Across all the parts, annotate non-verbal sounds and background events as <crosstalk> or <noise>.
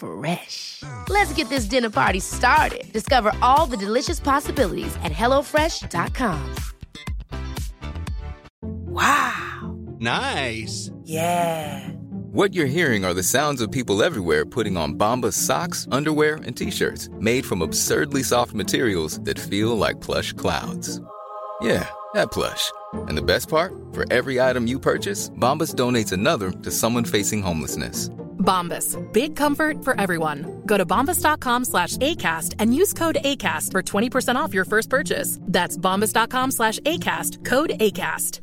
Fresh. Let's get this dinner party started. Discover all the delicious possibilities at hellofresh.com. Wow. Nice. Yeah. What you're hearing are the sounds of people everywhere putting on Bombas socks, underwear, and t-shirts made from absurdly soft materials that feel like plush clouds. Yeah, that plush. And the best part? For every item you purchase, Bombas donates another to someone facing homelessness. Bombas. Big comfort for everyone. Go to bombas.com slash ACAST and use code ACAST for 20% off your first purchase. That's bombas.com slash ACAST. Code ACAST.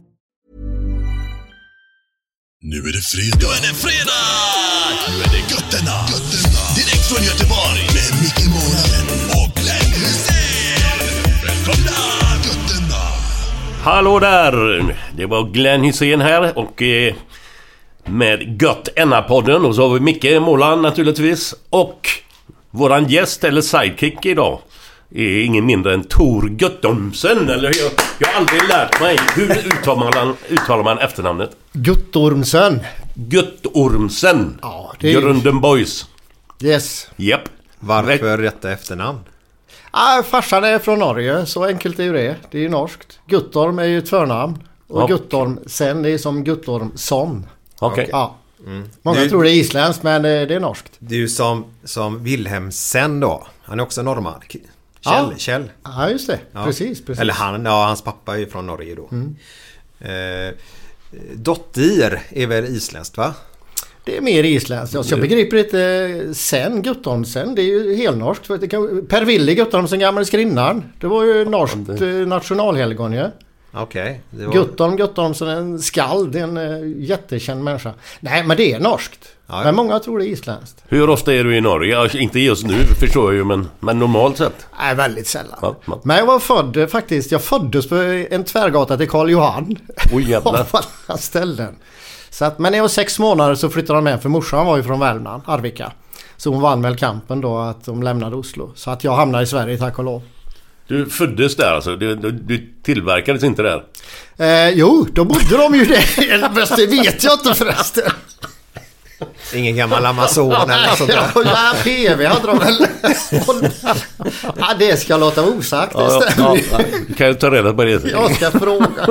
Nu är det fredag. Nu är det fredag! Nu är det götterna. götterna. Direkt från Göteborg. Med Micke Månaden och Glenn Hysén. Välkomna! Götterna. Hallå där! Det var Glenn Hysén här och eh, med Gött Enna-podden och så har vi Micke Måland naturligtvis och våran gäst eller sidekick idag är ingen mindre än Tor Göttomsen eller jag, jag har aldrig lärt mig hur uttalar man, uttalar man efternamnet? Guttormsen. Göttormsen! Ja, det är Grunden Boys. Yes. Japp. Varför rätta efternamn? Ah, farsan är från Norge, så enkelt är ju det. Det är ju norskt. Guttorm är ju ett förnamn. Och Ja. Guttormsen är som Guttormsson. Okej. Ja. Många Du- tror det är isländskt men eh, det är norskt. Du som, som Wilhelmsen då. Han är också norrman. Kjell. Ja. Kjell. Ja just det. Ja. Precis, precis. Eller han, ja hans pappa är ju från Norge då. Eh, Dottir är väl isländskt va? Det är mer isländskt. Alltså, jag begriper inte eh, sen Guttormsen. Det är ju helnorskt. Per Willy Guttormsen, gamle skrinnaren. Det var ju norskt eh, nationalhelgon ju. Okej. det var- Guttorm Guttormsen, en skald, en uh, jättekänd människa. Nej men det är norskt. Ja. Men många tror det är isländskt. Hur ofta är du i Norge? Ja, inte just nu förstår jag ju men, men normalt sett. Nej, väldigt sällan. Ja, ja. Men jag var född eh, faktiskt. Jag föddes på en tvärgata till Karl Johan. Oj jävlar. <laughs> Av alla ställen. Så att, men när jag var sex månader så flyttade de med för morsan var ju från Värmland, Arvika. Så hon vann väl kampen då att de lämnade Oslo. Så att jag hamnade i Sverige tack och lov. Du föddes där alltså? Du, du, du tillverkades inte där? Eh, jo, då bodde de ju där. <laughs> Fast det vet jag inte förresten. Ingen gammal Amazon eller sånt där. Ja, PV hade de väl. <laughs> ja, det ska jag låta vara osagt. Det Ja, ja, ju. ja. Kan jag ta reda på det? Jag ska fråga.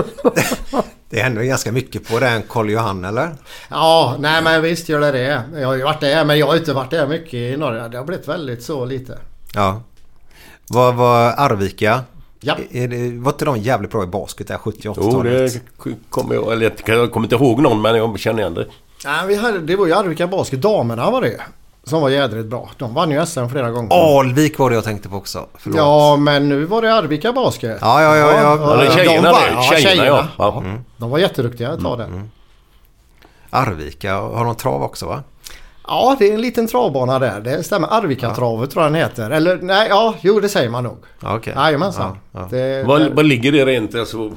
Det händer ju ganska mycket på den Karl Johan eller? Ja, nej men visst gör det det. Jag har ju varit där men jag har inte varit där mycket i Norge. Det har blivit väldigt så lite. Ja. Vad var Arvika? Ja. Är det, var inte de jävligt bra i basket där 70 Jo, 80-talet? det kommer jag... Eller jag kommer inte ihåg någon men jag känner igen det. Nej, vi hade, det var ju Arvika Basket. Damerna var det. Som var jädrigt bra. De vann ju SM flera gånger. Alvik var det jag tänkte på också. Förlåt. Ja, men nu var det Arvika Basket. Ja, ja, ja, ja. Ja, är de tjejerna var- det. ja, Tjejerna, tjejerna. ja. ja. De var jätteduktiga ett tag där. Arvika, har de trav också va? Ja, det är en liten travbana där. Det stämmer. Arvika-travet tror jag den heter. Eller nej, ja, jo det säger man nog. Ja, okej. Jajamensan. Ja, ja. Det- Var, där- var ligger det rent alltså,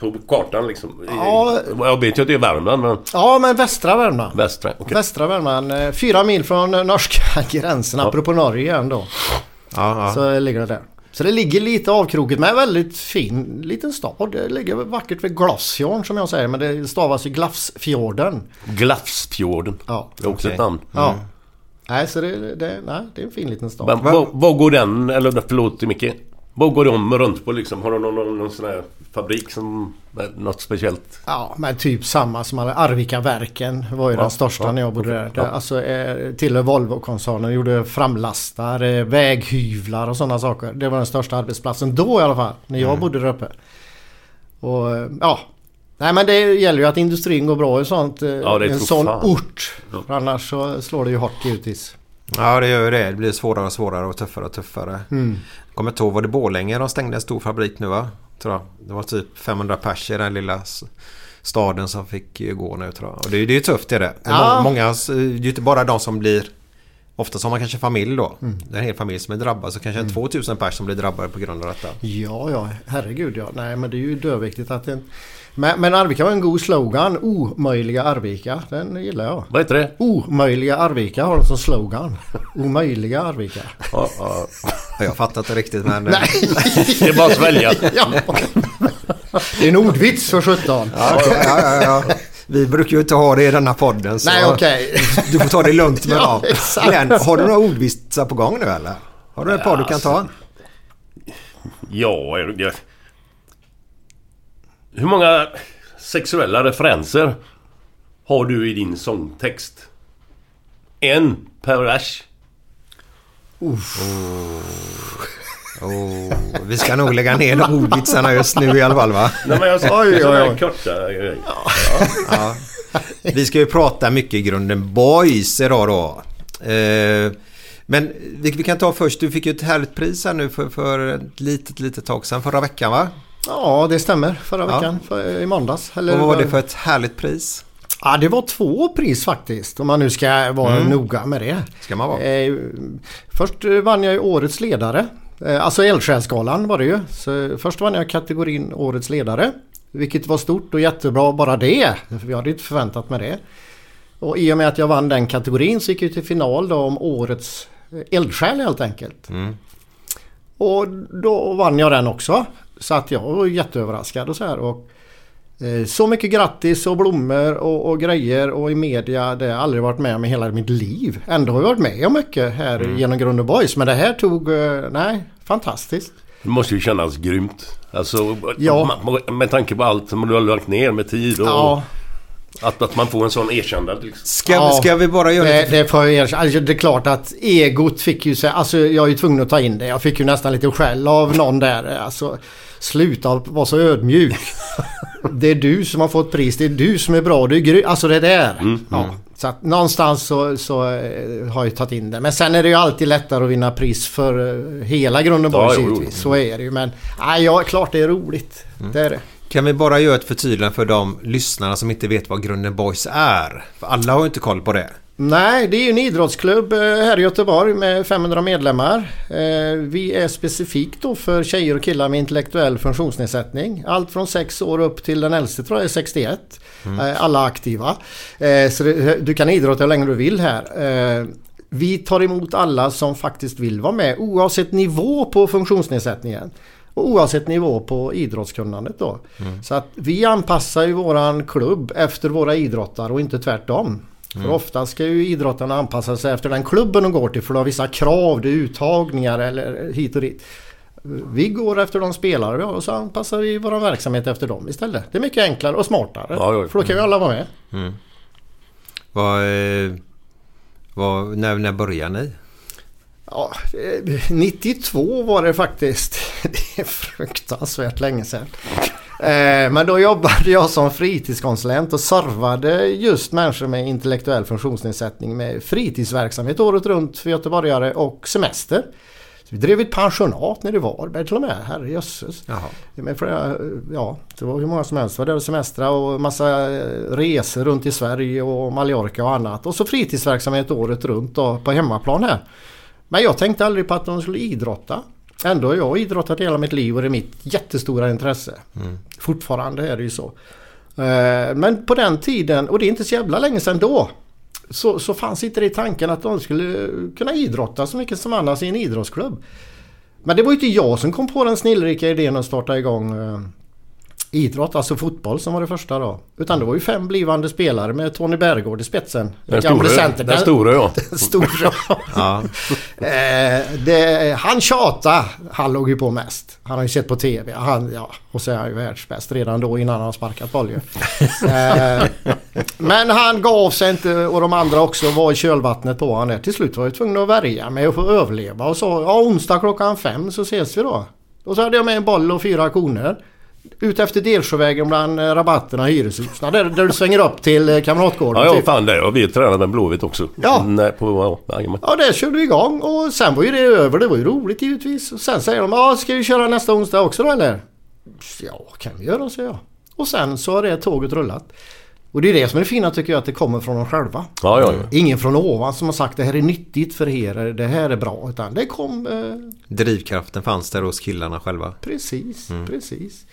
på kartan liksom? Ja. Jag vet ju att det är Värmland men Ja, men västra Värmland. västra. okej. Västra Värmland. eh, Fyra mil från norska <laughs> gränsen. Apropå Norge igen då. Ja, ja. Så ligger det där. Så det ligger lite avkrokigt men väldigt fin liten stad. Det ligger vackert vid Glasfjorden som jag säger. Men det stavas ju Glafsfjorden. Glafsfjorden. Ja. Det är också Okej. ett namn. Ja. Nej, så det, det, nej, det är en fin liten stad. Men vad, vad går den, eller förlåt Micke. Vad går de runt på liksom? Har de någon, någon, någon sån här fabrik som... Något speciellt? Ja, men typ samma som alla Arvikaverken var ju Ja, den största ja, när jag bodde där. Det, ja. Alltså eh, tillhör Volvo-koncernen. Gjorde framlastar, eh, väghyvlar och sådana saker. Det var den största arbetsplatsen då i alla fall. När jag Mm. bodde där uppe. Och eh, ja, Nej men det gäller ju att industrin går bra i sånt, Ja, det en sån fan. ort. För annars så slår det ju hårt givetvis. Ja det gör ju det. Det blir svårare och svårare och tuffare och tuffare. Mm. Jag kommer inte ihåg, var det Borlänge de stängde en stor fabrik nu va? Tror jag. Det var typ 500 pers i den lilla staden som fick gå nu tror jag. Och det, är- ju tufft det är det. Ja. må- Många, det är ju inte bara de som blir Ofta har man kanske familj då. Mm. Det är en hel familj som är drabbad. Så kanske en 2000 pers som blir drabbade på grund av detta. Ja, ja, herregud ja. Nej, men det är ju döviktigt att det... Men, men Arvika har en god slogan. Omöjliga Arvika. Den gillar jag. Vad heter det? Omöjliga Arvika har de som slogan. Omöjliga Arvika. Ja, <laughs> ja. Ja, Jag fattar inte riktigt men... eh, Nej! Det är bara att svälja. <laughs> ja. Det är en ordvits för 17. Ja, ja, ja, ja. Vi brukar ju inte ha det i denna podden. Så Nej, okej. Du får ta det lugnt med <laughs> Ja. Glenn, har du några ordvitsar på gång nu eller? Har du ett par du kan ta? Ja, jag... Hur många sexuella referenser har du i din sångtext? En per vers. Oh, vi ska nog lägga ner de ordvitsarna just nu i alla fall va? Nej men jag sa oj, sådana korta grejer. Ja. Vi ska ju prata mycket i grunden boys idag då. Eh, men vi, vi kan ta först, du fick ju ett härligt pris här nu för, för ett litet, litet tag sedan, förra veckan va? Ja, det stämmer. Förra Ja. veckan. För, I måndags. Eller, Och vad var det för ett härligt pris? Ja, det var två pris faktiskt. Om man nu ska vara Mm. noga med det. Ska man vara? Eh, först vann jag ju Årets ledare. Eh, alltså Eldsjälsgalan var det ju. Så först vann jag kategorin Årets ledare. Vilket var stort och jättebra bara det. Jag hade inte förväntat mig det. Och i och med att jag vann den kategorin så gick jag till final då om Årets eh, eldsjäl helt enkelt. Mm. Och då vann jag den också. Så att jag var jätteöverraskad och så här. Och, eh, så mycket grattis och blommor och, och grejer och i media. Det har jag aldrig varit med om i hela mitt liv. Ändå har jag varit med om mycket här Mm. genom Grund Boys. Men det här tog, eh, nej, fantastiskt. Det måste ju kännas grymt. Alltså Ja. med tanke på allt som du har lagt ner med tid och Ja, att, att man får en sån erkännande. Liksom. Ska, Ja. ska vi bara göra det, det får jag erkänna. Alltså, det är klart att egot fick ju sig, alltså jag är ju tvungen att ta in det. Jag fick ju nästan lite skäll av någon där. Alltså, sluta vara så ödmjuk. Det är du som har fått pris. Det är du som är bra. Du är gry- Alltså det där. Ja, så att någonstans så, så eh, har jag tagit in det. Men sen är det ju alltid lättare att vinna pris för eh, hela Grunden Ja, givetvis. Så är det ju. Men nej, ja, klart det är roligt. Det är det. Kan vi bara göra ett förtydligande för de lyssnarna som inte vet vad Grunden Boys är? För alla har ju inte koll på det. Nej, det är ju en idrottsklubb eh, här i Göteborg med 500 medlemmar. Eh, Vi är specifikt då för tjejer och killar med intellektuell funktionsnedsättning. Allt från 6 år upp till den äldste tror jag är 61. Eh, Alla aktiva. Så du kan idrotta hur länge du vill här. Vi tar emot alla som faktiskt vill vara med oavsett nivå på funktionsnedsättningen. Och oavsett nivå på idrottskunnandet då. Så att vi anpassar ju våran klubb efter våra idrottare och inte tvärtom. För ofta ska ju idrottarna anpassa sig efter den klubben de går till för de har vissa krav, det är uttagningar eller hit och dit. Vi går efter de spelare vi har och så anpassar vi vår verksamhet efter dem istället. Det är mycket enklare och smartare. Ja, ja. För då kan vi alla vara med. Vad, eh, vad, när, när började ni? Ja, eh, 92 var det faktiskt. <laughs> Det är fruktansvärt länge sedan. Eh, Men då jobbade jag som fritidskonsulent och servade just människor med intellektuell funktionsnedsättning med fritidsverksamhet året runt för göteborgare och semester. Vi drev ett pensionat nere i Varberg till och med. Herrejösses. Flera, ja, det var hur många som helst. Var där och semestra och massa eh, resor runt i Sverige och Mallorca och annat. Och så fritidsverksamhet året runt då, på hemmaplan här. Men jag tänkte aldrig på att de skulle idrotta. Ändå har jag idrottat hela mitt liv och det är mitt jättestora intresse. Fortfarande är det ju så. Eh, Men på den tiden, och det är inte så jävla länge sedan då. Så, så fanns inte det i tanken att de skulle kunna idrotta så mycket som annars i en idrottsklubb. Men det var ju inte jag som kom på den snillrika idén att starta igång eh, idrott, alltså fotboll som var det första då. Utan det var ju fem blivande spelare med Tony Bergård i spetsen. Den Gamle stora, center. den stora ja. <laughs> Den stora. Ja. Eh, det, han tjata, han låg ju på mest. Han har ju sett på TV. Han, ja, och så är han ju världsbäst redan då innan han sparkat boll <laughs> eh, men han gav sig inte och de andra också var i kölvattnet på honom. där. Till slut var jag tvungen att värja mig och få överleva och så ja, onsdag klockan fem så ses vi då. Och så hade jag med en boll och fyra koner. Ute efter Delsjövägen bland eh, rabatterna i hyreshusen. Där, där du svänger upp till eh, Kamratgården. Ja, ja typ. fan det har vi tränat med Blåvitt också. Ja. Nej, på, ja. Ja, där körde vi igång och sen var ju det över. Det var ju roligt givetvis. Och sen säger de, ja ska vi köra nästa onsdag också då eller? Ja, kan vi göra, säger jag. Och sen så har det tåget rullat. Och det är det som är det fina tycker jag, att det kommer från dem själva. Ja, ja, ja. Ingen från ovan som har sagt det här är nyttigt för er, det här är bra. Utan det kom eh, Drivkraften fanns där hos killarna själva. precis, precis.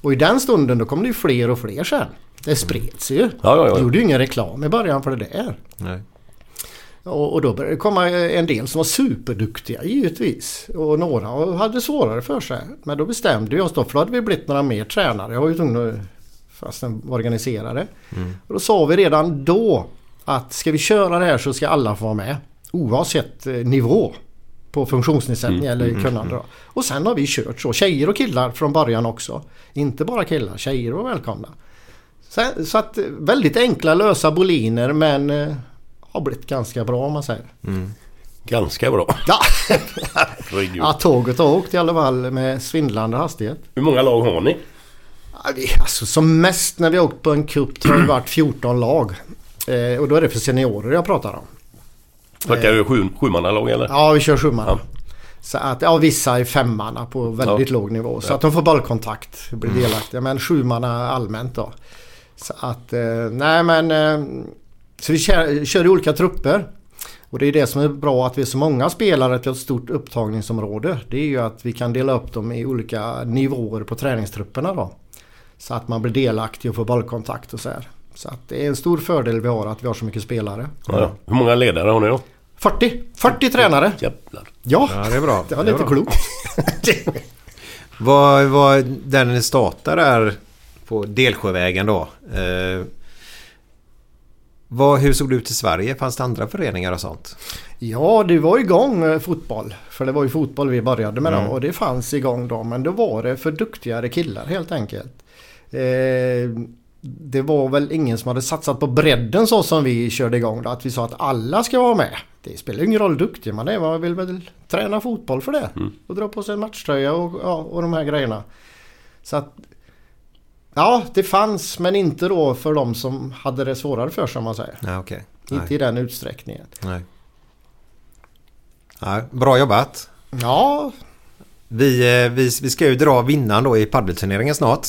Och i den stunden då kom det ju fler och fler sen. Det spreds ju. Ja, ja, ja. Det gjorde ju ingen reklam i början för det där. Nej. Och, och då började det komma en del som var superduktiga givetvis. Och några hade svårare för sig. Men då bestämde vi oss då, för då hade vi blivit några mer tränare. Jag var ju tvungen fast organiserare. Och då sa vi redan då att ska vi köra det här så ska alla få vara med. Oavsett eh, nivå på funktionsnedsättning eller kunnande. Då. Och sen har vi kört så. Tjejer och killar från början också. Inte bara killar, tjejer var välkomna. Så, så att eh, väldigt enkla lösa boliner men eh, har blivit ganska bra om man säger. Ganska bra. Ja, <laughs> ja tåget har åkt i alla fall med svindlande hastighet. Hur många lag har ni? Alltså, som mest när vi har åkt på en cup jag det varit 14 lag. Eh, och då är det för seniorer jag pratar om. Snackar du sju, sjumannalag eller? Ja, vi kör sjumanna. Ja. Så att, ja, vissa är femmanna på väldigt Ja. låg nivå. Så att de får bollkontakt, blir delaktiga. Men sjumanna allmänt då. Så att, eh, nej men... Eh, så vi kör, kör i olika trupper. Och det är det som är bra att vi är så många spelare att vi har ett stort upptagningsområde. Det är ju att vi kan dela upp dem i olika nivåer på träningstrupperna då. Så att man blir delaktig och får bollkontakt och så här. Så att det är en stor fördel vi har att vi har så mycket spelare. Ja, ja. Hur många ledare har ni då? 40! 40 tränare! Jävlar. Ja, Ja, det är bra. det var lite klokt. <laughs> Vad, vad, där ni startade där på Delsjövägen då. Eh, vad, hur såg det ut i Sverige? Fanns det andra föreningar och sånt? Ja, det var igång eh, fotboll. För det var ju fotboll vi började med då och det fanns igång då. Men då var det för duktigare killar helt enkelt. Eh, det var väl ingen som hade satsat på bredden så som vi körde igång då. Att vi sa att alla ska vara med. Det spelar ingen roll hur duktig man är. Man vill väl träna fotboll för det. Och dra på sig en matchtröja och, ja, och de här grejerna. Så att Ja, det fanns men inte då för de som hade det svårare för sig om man säger. Nej, okej. Inte i den utsträckningen. Nej. Nej, bra jobbat. Ja, Vi, eh, vi, vi ska ju dra vinnaren då i paddelturneringen snart.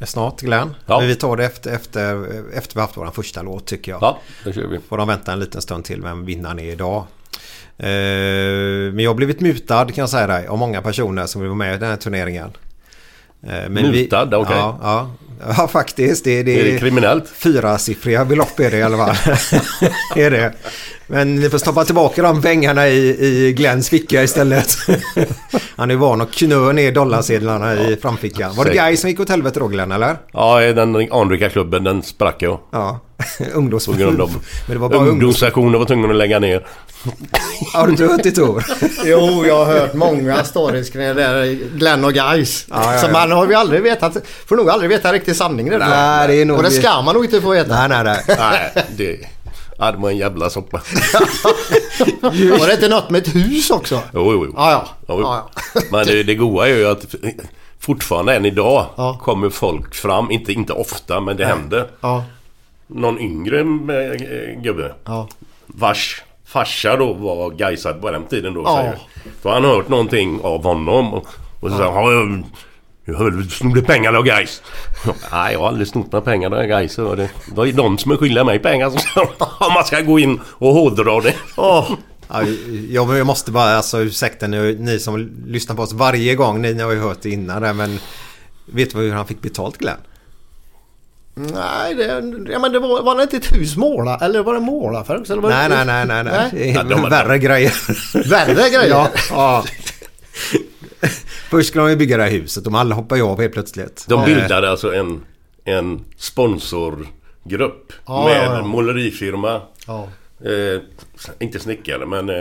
Snart Glenn. Ja. Men vi tar det efter, efter, efter vi haft vår första låt tycker jag. Ja, det kör vi. Får de vänta en liten stund till vem vinnaren är idag. Eh, men jag har blivit mutad kan jag säga dig av många personer som vill vara med i den här turneringen. Eh, men Mutad? Okej. Ja, ja. Ja, faktiskt. Det, det, Är det kriminellt? Fyrasiffriga belopp är det i alla fall. <laughs> är det. Men ni får stoppa tillbaka de pengarna i, i Glenns ficka istället. <laughs> Han är van att knö ner dollarsedlarna i framfickan. Var det. Guy som gick åt helvete då Glenn eller? Ja, den anrika klubben den sprack jag. Ja. <laughs> Ungdoms... På grund av <laughs> Men det var bara ungdoms... ungdomssektionen var tvungna att lägga ner. Har du inte hört det Tor? <laughs> Jo, jag har hört många stories kring det där Glenn och Guys. Ja, ja, Så ja. man har ju aldrig vetat, får nog aldrig veta riktigt sanningen i det där. Nej, det är nog- Och det ska man nog inte få veta. Nej, nej, nej. Nej, det... Ja, det var en jävla soppa. Var det inte något med ett hus också? Jo, jo, jo. Ja, ja. Jo, jo. ja, ja. Men det, det goa är ju att fortfarande än idag Ja. kommer folk fram, inte, inte ofta men det händer. Ja, Någon yngre eh, gubbe ja. vars farsa då var Gaisad på den tiden då. Ja. Säger. Då har han hört någonting av honom och, och så säger han "Har jag- hörde du snodde pengar av Gais. <laughs> Nej, jag har aldrig snott några pengar av Gais. Det var ju de som är skyldiga mig pengar. Så, om <laughs> man ska gå in och hårdra det. Åh, Ja, jag måste bara, alltså ursäkta ni, ni som lyssnar på oss varje gång. Ni, ni har ju hört det innan där, men vet du hur han fick betalt Glenn? Nej, det, ja, men det var, var det inte ett hus måla? Eller var det målarfärg också? Eller var Nej, det, nej, nej, nej, nej. Det är Ja, de värre grejer. Värre grejer? ja, ja. <laughs> Först skulle de ju bygga det här huset. De alla hoppar ju av helt plötsligt. De Eh, bildade alltså en, en sponsorgrupp Ja, med ja, ja. målerifirma. Ja. Eh, inte snickare men eh,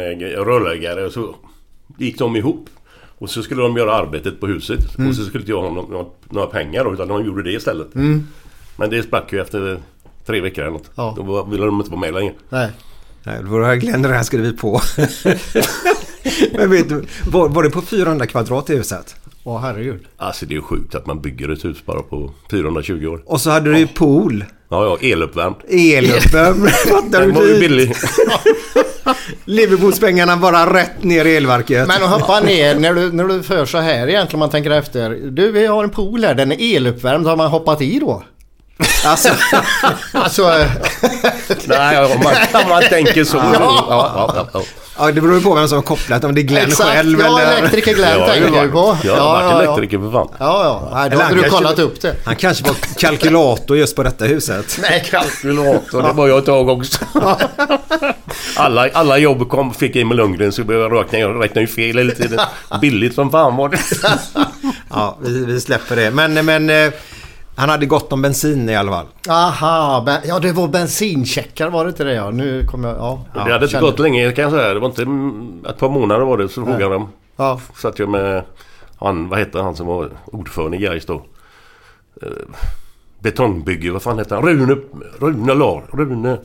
rörläggare. Och så gick de ihop. Och så skulle de göra arbetet på huset. Mm. Och så skulle inte jag ha några, några pengar då, utan de gjorde det istället. Men det sprack ju efter tre veckor eller något. Ja. Då var- ville de inte vara med längre. Nej. Nej, då har Glenn redan skrivit på. <laughs> men vet du, var, var det på 400 kvadrat i huset? Åh herregud. Alltså det är ju sjukt att man bygger ett hus bara på 420 år. Och så hade du ju pool. Ja, ja, eluppvärmd. Eluppvärmd. <laughs> <laughs> Fattar Den du var ju det? billig. Liverpoolspengarna bara rätt ner i elverket. Men att hoppa ner när du, när du för så här egentligen om man tänker efter. Du vi har en pool här, den är eluppvärmd. Har man hoppat i då? Alltså, <laughs> Alltså... eh, <laughs> Nej, om man, om man tänker så. Ja, ja, ja, ja. ja, det beror ju på vem som har kopplat. Om det är Glenn exakt. själv Ja, eller... elektriker Glenn Jag har ju tänker du på. Jag har varit elektriker för fan. Ja, ja. Nej, då hade du kollat upp det. Han kanske var kalkylator just på detta huset. <laughs> Nej, kalkylator. Det var jag ett tag också. Alla, alla jobb kom, fick Emil Lundgren så jag räkna, jag räknade ju fel hela tiden. Billigt som fan var det. Ja, vi, vi släpper det. Men, men eh, han hade gott om bensin i alla fall. Aha, ben, ja det var bensincheckar var det inte det ja. Nu kommer jag... Ja, det hade inte gått länge kan jag säga. Det var inte ett par månader var det så frågade de. Ja. Satt jag med han, vad hette han som var ordförande i Gais då? Eh, betongbygge, vad fan hette han? Rune, Rune Lar, Rune...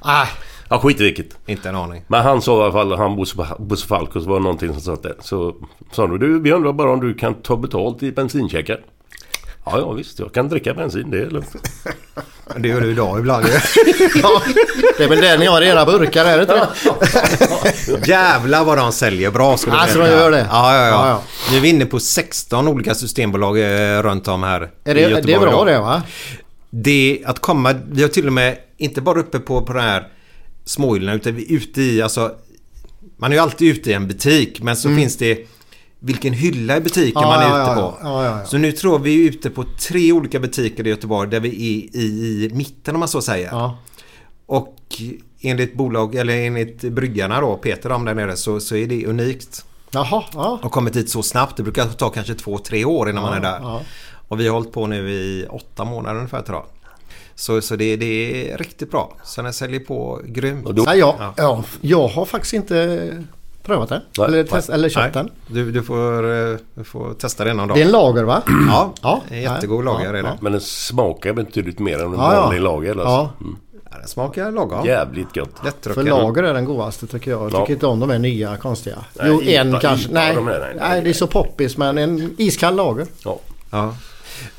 Ah, Ja skit i vilket. Inte en aning. Men han sa i alla fall, han Bosse, Falkos var någonting som satt där. Så sa de, du vi undrar bara om du kan ta betalt i bensincheckar. Ja, ja visst, jag kan dricka bensin det är lugnt. <laughs> Det gör du idag ibland ju. <laughs> ja, det är väl det ni har i era burkar är det inte det? <laughs> Jävlar vad de säljer bra ska du Alltså, de gör det? Ja, ja, ja. Nu är vi inne på 16 olika systembolag eh, runt om här Är i det, Göteborg det är bra det va? Det att komma, vi har till och med inte bara uppe på, på de här småhyllorna utan vi är ute i, alltså man är ju alltid ute i en butik men så finns det vilken hylla i butiken. Ja, man är ja, ute på. ja, ja, ja. Så nu tror vi är ute på tre olika butiker i Göteborg där vi är i, i mitten om man så säger. Ja. Och enligt bolag, eller enligt bryggarna då, Peter om där nere, så, så är det unikt. Jaha, ja. Och kommit hit så snabbt. Det brukar ta kanske två, tre år innan man är där. ja. Och vi har hållit på nu i åtta månader ungefär tror jag. Så, så det, det är riktigt bra. Så den säljer på grymt. Och då, Nej, ja, ja. Jag har faktiskt inte prövat den. Nej, eller, test, eller köpt Nej, den. du, du, får, eh, du får testa den någon dag. Det är en lager va? <clears throat> Ja, Ja, en jättegod nej, lager ja, är det. ja. men den smakar betydligt mer än en Ja, ja. vanlig lager. Alltså. Ja. Mm. Ja, den smakar lagom. Jävligt gott. För Lättdrucken. lager är den godaste tycker jag. Jag tycker Ja. inte om de här nya konstiga. Nej, jo, en kanske. Nej, de nej, nej. det är så poppis men en iskall lager. Ja. Ja.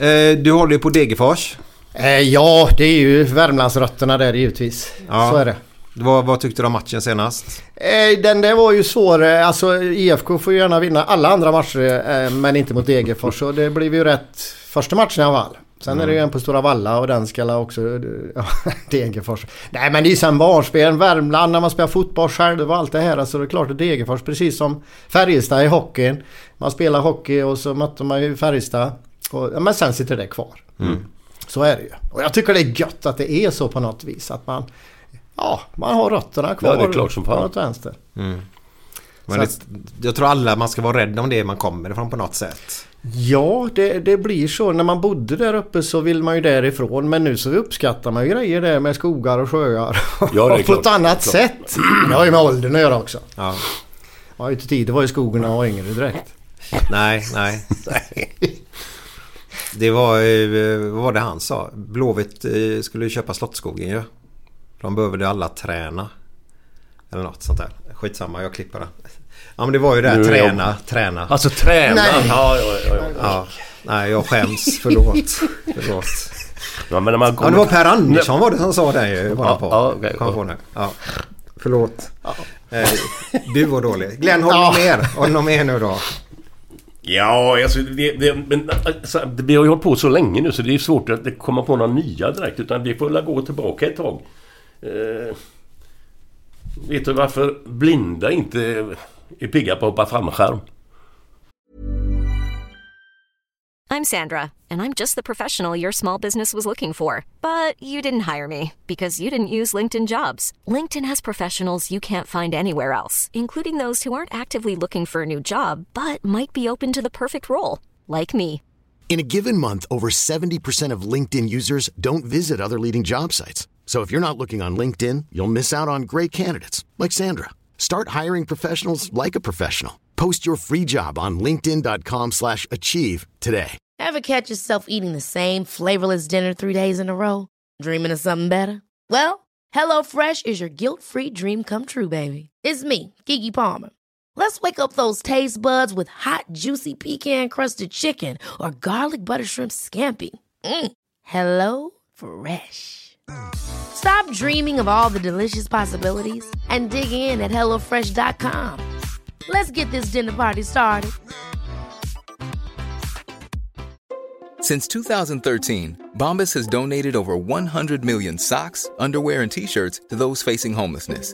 Eh, Du håller ju på Degerfors. Eh, ja, det är ju Värmlandsrötterna där givetvis. Ja. Så är det. Vad, vad tyckte du om matchen senast? Eh, den där var ju svår. eh, Alltså IFK får ju gärna vinna alla andra matcher eh, men inte mot Degerfors. Så det blev ju rätt första matchen i alla fall. Sen är det ju en på Stora Valla och den ska också... <laughs> Ja, Degerfors. Nej men det är ju sen barnspel. Värmland när man spelar fotboll själv och allt det här. Alltså det är klart att Degerfors precis som Färjestad i hockeyn. Man spelar hockey och så möter man ju Färjestad. Och, men sen sitter det kvar. Så är det ju. Och jag tycker det är gött att det är så på något vis. Att man... Ja, man har rötterna kvar. Ja, det är klart som fan. på något vänster. Men Så det, jag tror alla man ska vara rädd om det man kommer ifrån på något sätt. Ja, det, det blir så. När man bodde där uppe så vill man ju därifrån. Men nu så uppskattar man ju grejer där med skogar och sjöar. Ja, det är <laughs> på klart. ett annat sätt. Det har ju med åldern att göra också. Ja. Man har ju inte tid. Det var ju skogen när man var yngre direkt. Nej, nej. <laughs> Det var, eh, vad var det han sa? Blåvitt eh, skulle ju köpa Slottsskogen ju. De behövde alla träna. Eller något sånt där. Skitsamma, jag klipper det. Ja men det var ju det här, är jag- träna, träna. Alltså träna. Nej. Ja, ja, ja, ja. Ja. Nej, jag skäms. Förlåt. Förlåt. ja, men när man Ja, kommer... det var Per Andersson var det som sa det ju. Ja, ja, på. ja, okej. Kom på nu. Ja. Förlåt. Eh, du var dålig. Glenn, du Ja. Har du något mer nu då? Ja, alltså, det, det, men, alltså, det, vi har ju hållit på så länge nu så det är svårt att komma på några nya direkt. Utan vi får väl gå tillbaka ett tag. Eh, vet du varför blinda inte är pigga på att hoppa fallskärm? I'm Sandra, and I'm just the professional your small business was looking for. But you didn't hire me because you didn't use LinkedIn jobs. LinkedIn has professionals you can't find anywhere else, including those who aren't actively looking for a new job but might be open to the perfect role, like me. In a given month, over 70% of LinkedIn users don't visit other leading job sites. So if you're not looking on LinkedIn, you'll miss out on great candidates like Sandra. Start hiring professionals like a professional. Post your free job on linkedin.com/achieve today. Ever catch yourself eating the same flavorless dinner three days in a row? Dreaming of something better? Well, HelloFresh is your guilt-free dream come true, baby. It's me, Gigi Palmer. Let's wake up those taste buds with hot, juicy pecan crusted chicken or garlic butter shrimp scampi. Mm. Hello Fresh. Stop dreaming of all the delicious possibilities and dig in at HelloFresh.com. Let's get this dinner party started. Since 2013, Bombas has donated over 100 million socks, underwear, and t shirts to those facing homelessness.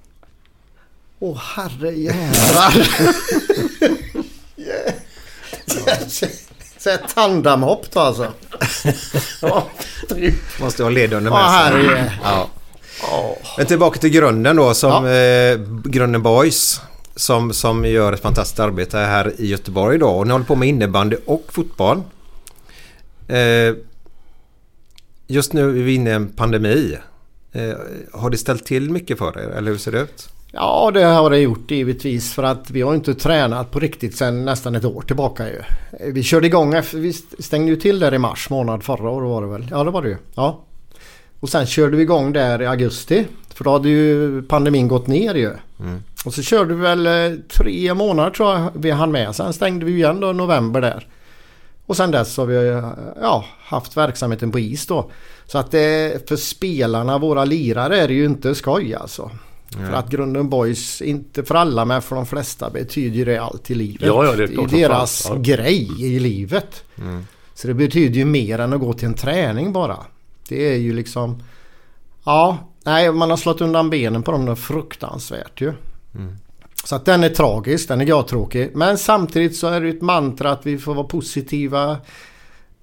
Åh herre jävlar. Så ett tandemhopp då alltså. <laughs> Ja, Måste ha ledande Ja, med herre. Ja. Men tillbaka till grunden då som eh, Grunden Boys. Som, som gör ett fantastiskt arbete här i Göteborg då. Och ni håller på med innebandy och fotboll. Eh, just nu är vi inne i en pandemi. Eh, har det ställt till mycket för er? Eller hur ser det ut? Ja det har det gjort givetvis för att vi har inte tränat på riktigt sedan nästan ett år tillbaka ju. Vi körde igång efter, vi stängde ju till där i mars månad förra året var det väl? Ja det var det ju. Ja. Och sen körde vi igång där i augusti. För då hade ju pandemin gått ner ju. Och så körde vi väl eh, tre månader tror jag vi hann med. Sen stängde vi igen då i november där. Och sen dess har vi eh, ja, haft verksamheten på is då. Så att det för spelarna, våra lirare är det ju inte skoj alltså. För att Grunden Boys, inte för alla men för de flesta betyder det allt i livet. Ja, ja, det är klart deras. Ja. grej i livet. Så det betyder ju mer än att gå till en träning bara. Det är ju liksom... Ja, nej man har slått undan benen på dem där fruktansvärt ju. Så att den är tragisk, den är görtråkig. Men samtidigt så är det ett mantra att vi får vara positiva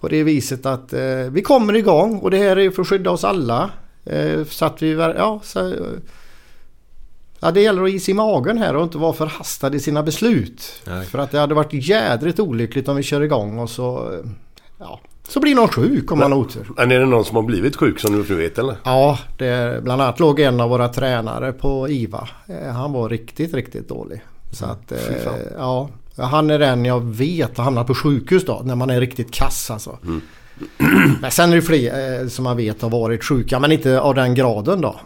på det viset att eh, vi kommer igång och det här är ju för att skydda oss alla. Eh, så att vi, ja, så, ja, det gäller att is i magen här och inte vara förhastad i sina beslut. Nej. För att det hade varit jädrigt olyckligt om vi kör igång och så, ja, så blir någon sjuk om man har otur. Men är det någon som har blivit sjuk som du vet eller? Ja, det, bland annat låg en av våra tränare på IVA. Eh, Han var riktigt, riktigt dålig. Så att, eh, ja. Han är den jag vet har hamnat på sjukhus då, när man är riktigt kass alltså. Men sen är det fler eh, som man vet har varit sjuka, men inte av den graden då.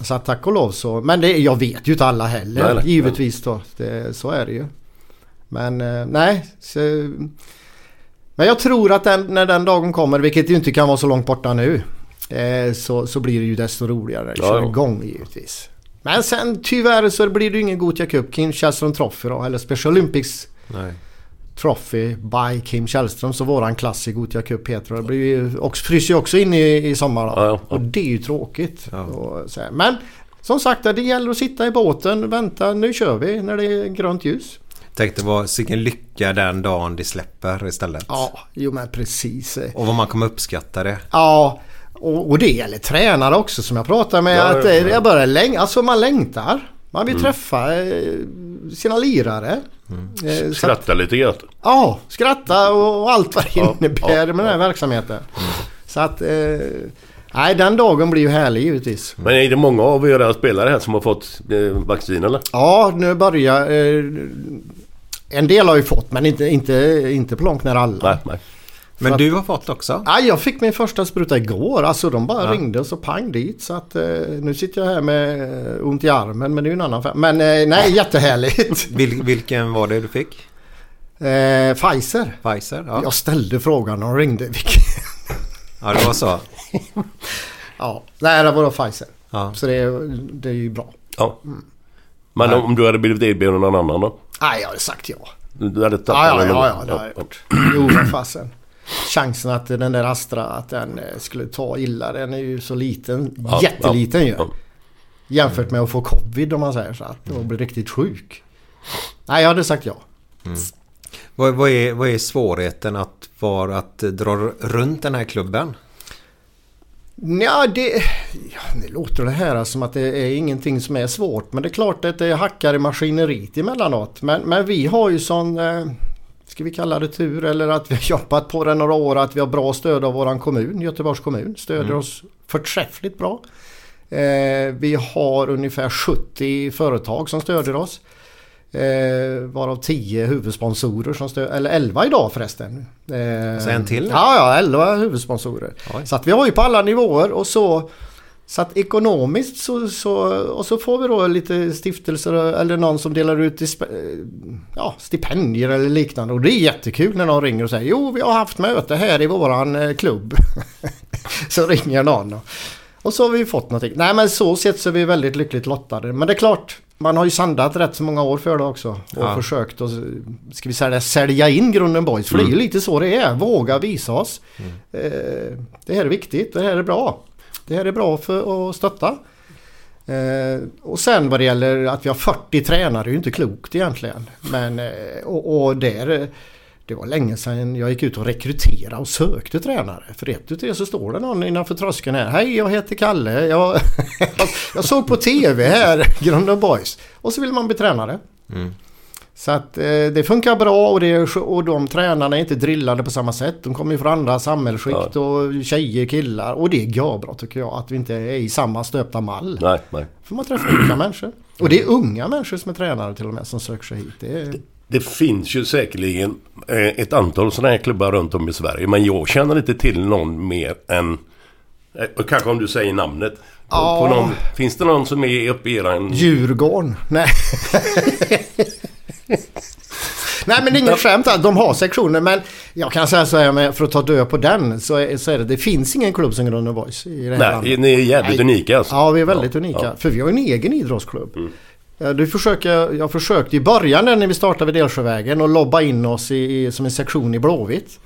Så att tack och lov så. Men det, jag vet ju inte alla heller, Nej, nej. givetvis då. Det, så är det ju. Men eh, nej. Så, men jag tror att den, när den dagen kommer, vilket ju inte kan vara så långt borta nu. Eh, så, så blir det ju desto roligare att köra igång givetvis. Men sen tyvärr så blir det ju ingen Gothia Cup, Källström Trophy då, eller Special Olympics Nej. Trophy by Kim Källström. Så våran klass i Gothia Cup heter det. Det blir ju också, fryser ju också in i, i sommar då. Ja, ja, ja. Och det är ju tråkigt. Ja. Och så här. Men som sagt det gäller att sitta i båten, vänta nu kör vi när det är grönt ljus. Tänkte vad vilken lycka den dagen det släpper istället. Ja, jo men precis. Och vad man kommer uppskatta det. Ja, och, och det gäller tränare också som jag pratar med. Ja, att ja, ja. jag börjar läng- alltså man längtar. Man Mm. vill träffa eh, sina lirare. Mm. Eh, så att- Skratta lite grann. Ja, skratta och, allt vad det Ja, innebär ja, med den här verksamheten. Så att... Eh, nej, den dagen blir ju härlig givetvis. Men är det många av era spelare här som har fått eh, vaccin eller? Ja, nu börjar... Eh, en del har ju fått, men inte, inte, inte på långt när alla. Nej, nej. Men att- du har fått också? Ja, jag fick min första spruta igår. Alltså de bara Ja. ringde och så pang dit. Så att eh, nu sitter jag här med eh, ont i armen men det är ju en annan fem. Men eh, nej, jättehärligt. <laughs> Vil, vilken var det du fick? eh, Pfizer. Pfizer? Ja, Jag ställde frågan och de ringde. Vilken- ja det var så. <laughs> ja, nej det var då Pfizer. Ja. Så det, är- det är ju bra. Ja. Men om du hade blivit erbjuden någon annan då? Nej, jag har sagt ja. Du hade tagit Ja, ja, ja, ja, det har jag gjort. Jo, fasen. Chansen att den där Astra att den eh, skulle ta illa den är ju så liten. Ja, Jätteliten ja, ju. ja. Jämfört med att få covid om man säger så. Att och bli riktigt sjuk. Nej, jag hade sagt ja. Vad, vad, är, vad är svårigheten att, vara, att dra runt den här klubben? Ja, det, ja, det låter det här som att det är ingenting som är svårt. Men det är klart att det hackar i maskineriet emellanåt. Men, men vi har ju sån, eh, ska vi kalla det tur eller att vi har jobbat på det några år. Att vi har bra stöd av våran kommun, Göteborgs kommun. Stöder Mm. oss förträffligt bra. Eh, vi har ungefär 70 företag som stöder oss. Eh, varav 10 huvudsponsorer som stöder, eller 11 idag förresten. Eh, Så en till? Ja, ja, 11 huvudsponsorer. Oj. Så att vi har ju på alla nivåer och så så att ekonomiskt så, så, och så får vi då lite stiftelser eller någon som delar ut disp- ja, stipendier eller liknande. Och det är jättekul när någon ringer och säger jo vi har haft möte här i våran eh, klubb. <laughs> så ringer någon och, och så har vi fått någonting. Nej men så sett så är vi väldigt lyckligt lottade. Men det är klart man har ju sandat rätt så många år för det också. Och Ja. försökt att, ska vi säga det, sälja in Grunden Boys. För det är ju lite så det är. Våga visa oss. Eh, det här är viktigt, det här är bra. Det här är bra för att stötta. Eh, och sen vad det gäller att vi har 40 tränare är ju inte klokt egentligen. Men eh, och, och där, eh, det var länge sedan jag gick ut och rekryterade och sökte tränare. För ett utav det så står det någon innanför tröskeln här. Hej jag heter Kalle. Jag, <laughs> jag såg på TV här, <laughs> Grunden Boys. Och så vill man bli tränare. Mm. Så att eh, det funkar bra och, det, och de tränarna är inte drillade på samma sätt. De kommer ju från andra samhällsskikt och tjejer, killar. Och det är bra tycker jag att vi inte är i samma stöpta mall. Nej, nej. För man träffar olika människor. Och det är unga människor som är tränare till och med som söker sig hit. Det är, Det finns ju säkerligen eh, ett antal sådana här klubbar runt om i Sverige. Men jag känner inte till någon mer än... eh, och Kanske om du säger namnet. Ja. Någon, finns det någon som är uppe i eran... Djurgården. Nej. <laughs> <laughs> Nej men det är inget skämt de har sektioner men jag kan säga så här för att ta död på den så är, så är det, det finns ingen klubb som Grunden Boys i det här Nej, landet. ni är jävligt Nej. unika alltså. Ja vi är väldigt Ja, unika. ja. För vi har ju en egen idrottsklubb. Ja, Du försöker, jag försökte i början när vi startade vid Delsjövägen och lobba in oss i, i, som en sektion i Blåvitt.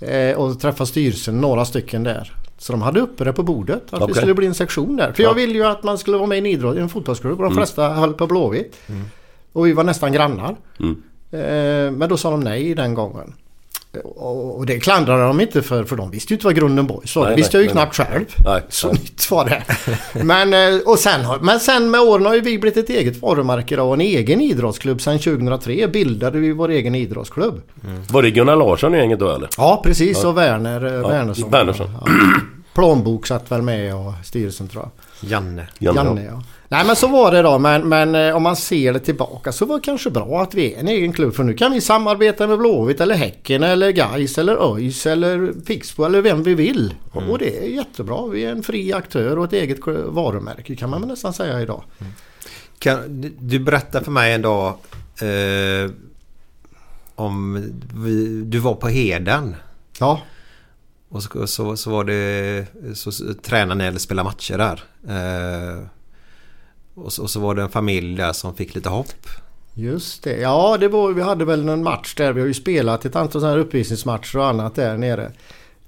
Eh, och träffa styrelsen, några stycken där. Så de hade uppe det på bordet att vi Okej. skulle bli en sektion där. För Ja. jag ville ju att man skulle vara med i en idrott, i en fotbollsklubb och de flesta höll på Blåvitt. Och vi var nästan grannar. Mm. Eh, men då sa de nej den gången. Och det klandrade de inte för, för de visste ju inte vad Grunden Boys var. Det Nej, visste nej, jag ju nej, knappt själv. Nej, Så nej. nytt var det. Men, eh, och sen, men sen med åren har ju vi blivit ett eget varumärke och en egen idrottsklubb. Sen 2003 bildade vi vår egen idrottsklubb. Var det Gunnar Larsson i gänget då eller? Ja precis och Werner eh, Wernersson. Wernersson. Ja. Plånbok satt väl med och styrelsen tror jag. Janne. Janne, Janne ja. Nej men så var det då men, men eh, om man ser det tillbaka så var det kanske bra att vi är en egen klubb för nu kan vi samarbeta med Blåvitt eller Häcken eller Gais eller ÖIS eller Pixbo eller vem vi vill. Och- Och det är jättebra. Vi är en fri aktör och ett eget varumärke kan man nästan säga idag. Kan du- du berätta för mig en dag eh, om vi, du var på Heden. Ja. Och så, så, så var det så, så tränade ni eller spelade matcher där. Eh, och, så, och så var det en familj där som fick lite hopp. Just det. Ja, det var, vi hade väl en match där. Vi har ju spelat ett antal sådana här uppvisningsmatcher och annat där nere.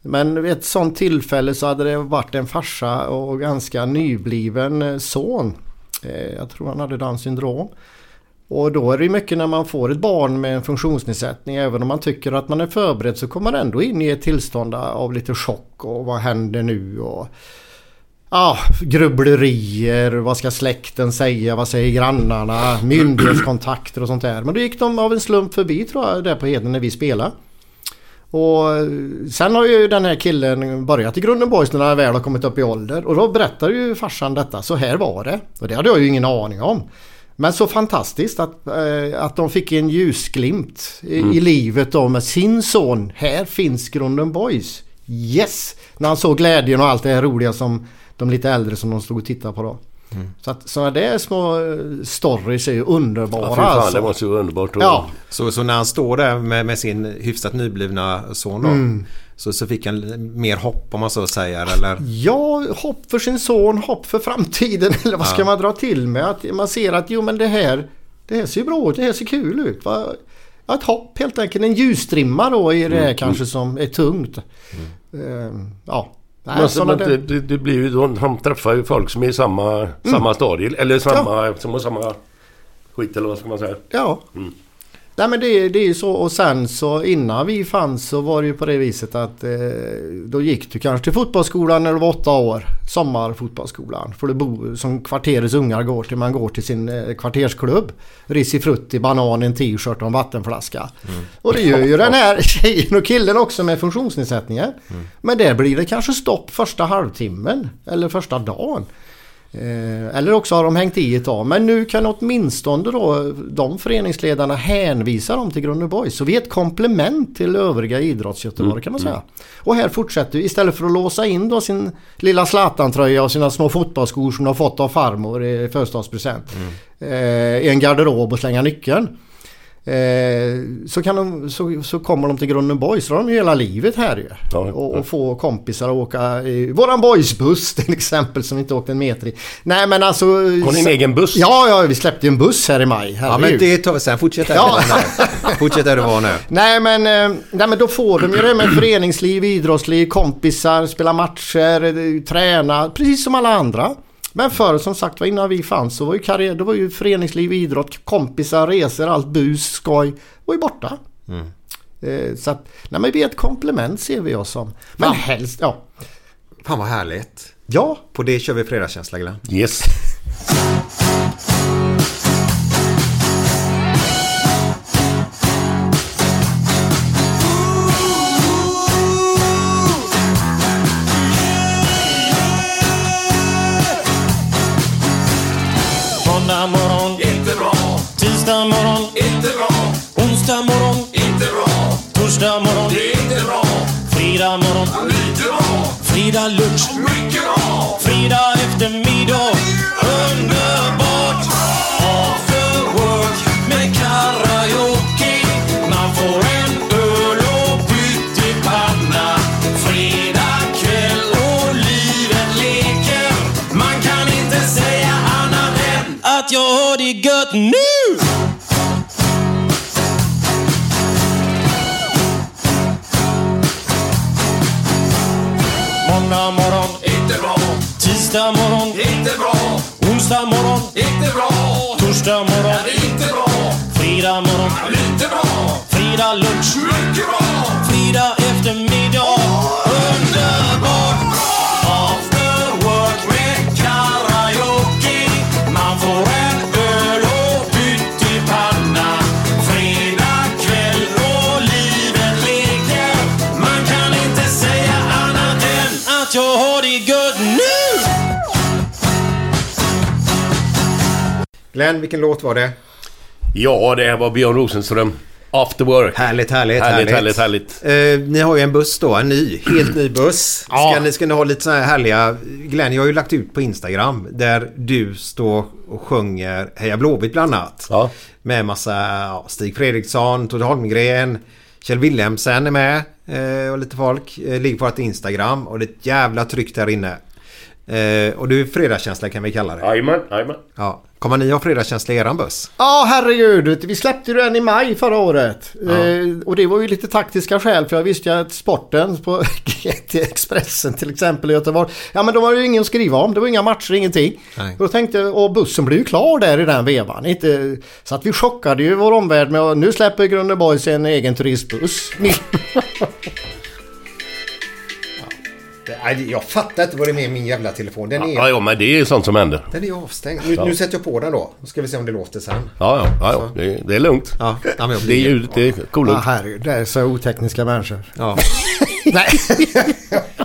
Men vid ett sånt tillfälle så hade det varit en farsa och ganska nybliven eh, son. Eh, jag tror han hade Downs syndrom. Och då är det mycket när man får ett barn med en funktionsnedsättning. Även om man tycker att man är förberedd så kommer man ändå in i ett tillstånd av lite chock och vad händer nu? Och Ja, grubblerier, vad ska släkten säga, vad säger grannarna, myndighetskontakter och sånt där. Men då gick de av en slump förbi tror jag där på Heden när vi spelade. Och eh, sen har ju den här killen börjat i Grunden Boys när han väl har kommit upp i ålder. Och då berättar ju farsan detta, så här var det. Och det hade jag ju ingen aning om. Men så fantastiskt att, eh, att de fick en ljusglimt i, i livet då med sin son. Här finns Grunden Boys. Yes! När han såg glädjen och allt det här roliga som de lite äldre som de stod och tittade på då. Så att sådana där små eh, stories är ju underbara Ja, fan, alltså. det måste ju vara underbart. Ja, Så, så när han står där med, med sin hyfsat nyblivna son då. Mm. Så, så fick han mer hopp om man så säger eller? Ja, hopp för sin son, hopp för framtiden. <laughs> Eller vad ska Ja. man dra till med? Att man ser att jo men det här, det här ser bra ut, det här ser kul ut. Va? Ja, ett hopp helt enkelt. En ljusstrimma då i det här kanske som är tungt. Ehm, ja. Nej, Men, alltså, men det, det, det blir ju då, han träffar ju folk som är i samma, samma stadie. Eller samma, som har samma skit eller vad ska man säga. ja. Mm. Nej men det, det är ju så och sen så innan vi fanns så var det ju på det viset att eh, då gick du kanske till fotbollsskolan när du var åtta år. Sommarfotbollsskolan. För det bo, som kvarterets ungar går till. Man går till sin eh, kvartersklubb. Risifrutti, banan, en t-shirt och en vattenflaska. Mm. Och det gör ju den här <laughs> tjejen och killen också med funktionsnedsättningar. Mm. Men där blir det kanske stopp första halvtimmen. Eller första dagen. Eh, eller också har de hängt i ett tag. Men nu kan åtminstone då de föreningsledarna hänvisa dem till Grunde Boys. Så vi är ett komplement till övriga idrottsgöteborg kan man säga. Och här fortsätter vi istället för att låsa in då sin lilla Zlatan-tröja och sina små fotbollsskor som de har fått av farmor i födelsedagspresent. Eh, I en garderob och slänga nyckeln. Eh, så, kan de, så, så kommer de till Grunden Boys. Så har de ju hela livet här ju. Ja, och, och få kompisar att åka i våran boysbuss <laughs> till exempel som inte åkte en meter i. Nej men alltså... Har ni en egen buss? Ja, ja vi släppte ju en buss här i maj. Ja, men herregud. det tar vi sen. Fortsätt där. Ja. Fortsätt där du var nu. <laughs> Nej men, eh, nej men då får de ju det med föreningsliv, idrottsliv, kompisar, spela matcher, eh, träna, precis som alla andra. Men förr som sagt var innan vi fanns så var ju karriär, då var ju föreningsliv, idrott, kompisar, resor, allt bus, skoj var ju borta. Eh, Så att, nej men vi är ett komplement ser vi oss som. Men Ja. helst, ja. Fan vad härligt. Ja, På det kör vi fredagskänsla Glenn. Yes. Onsdag morgon, inte bra. Torsdag morgon, det är inte bra. Fredag morgon, lite bra. Fredag lunch, mycket bra. Fredag eftermiddag, Måndag morgon, inte bra. Tisdag morgon, inte bra. Onsdag morgon, inte bra. Torsdag morgon, inte bra. Fredag morgon, lite bra. Fredag lunch, mycket bra. Fredag eftermiddag, Glenn, vilken låt var det? Ja, det var Björn Rosenström. After work. Härligt, härligt, Härligt, härligt, härligt. Eh, ni har ju en buss då, en ny, helt ny buss. <clears throat> Ja. Ska, ni, ska ni ha lite sådana här härliga... Glenn, jag har ju lagt ut på Instagram där du står och sjunger Heja Blåvitt bland annat. Ja. Med massa ja, Stig Fredriksson, Todd Holmgren, Kjell Wilhelmsen är med eh, och lite folk. Eh, ligger på vårt Instagram och det är ett jävla tryck där inne. Eh, och du är fredagskänsla kan vi kalla det. Jajamän, jajamän. Ja. Kommer ni ha fredagskänsla i eran buss? Ja, herregud. Vi släppte ju den i maj förra året. Eh, och det var ju lite taktiska skäl för jag visste ju att sporten på <laughs> GT Expressen till exempel i Göteborg. Ja men de har ju ingen att skriva om. Det var inga matcher, ingenting. Nej. Och då tänkte jag, och bussen blev ju klar där i den vevan. Inte, så att vi chockade ju vår omvärld med att nu släpper Grunde Boys en egen turistbuss. <laughs> Jag fattar inte vad det är med min jävla telefon. Den är, Ja, ja, men det är sånt som händer. den är avstängd. Nu, nu sätter jag på den då. Då ska vi se om det låter sen. Ja, ja, ja, ja. Det, det är lugnt. Ja, ja, men jag Det är blir... ljudet, det är Ja, coolt. herregud. Det är så otekniska människor. Ja. Nej. <laughs> <laughs>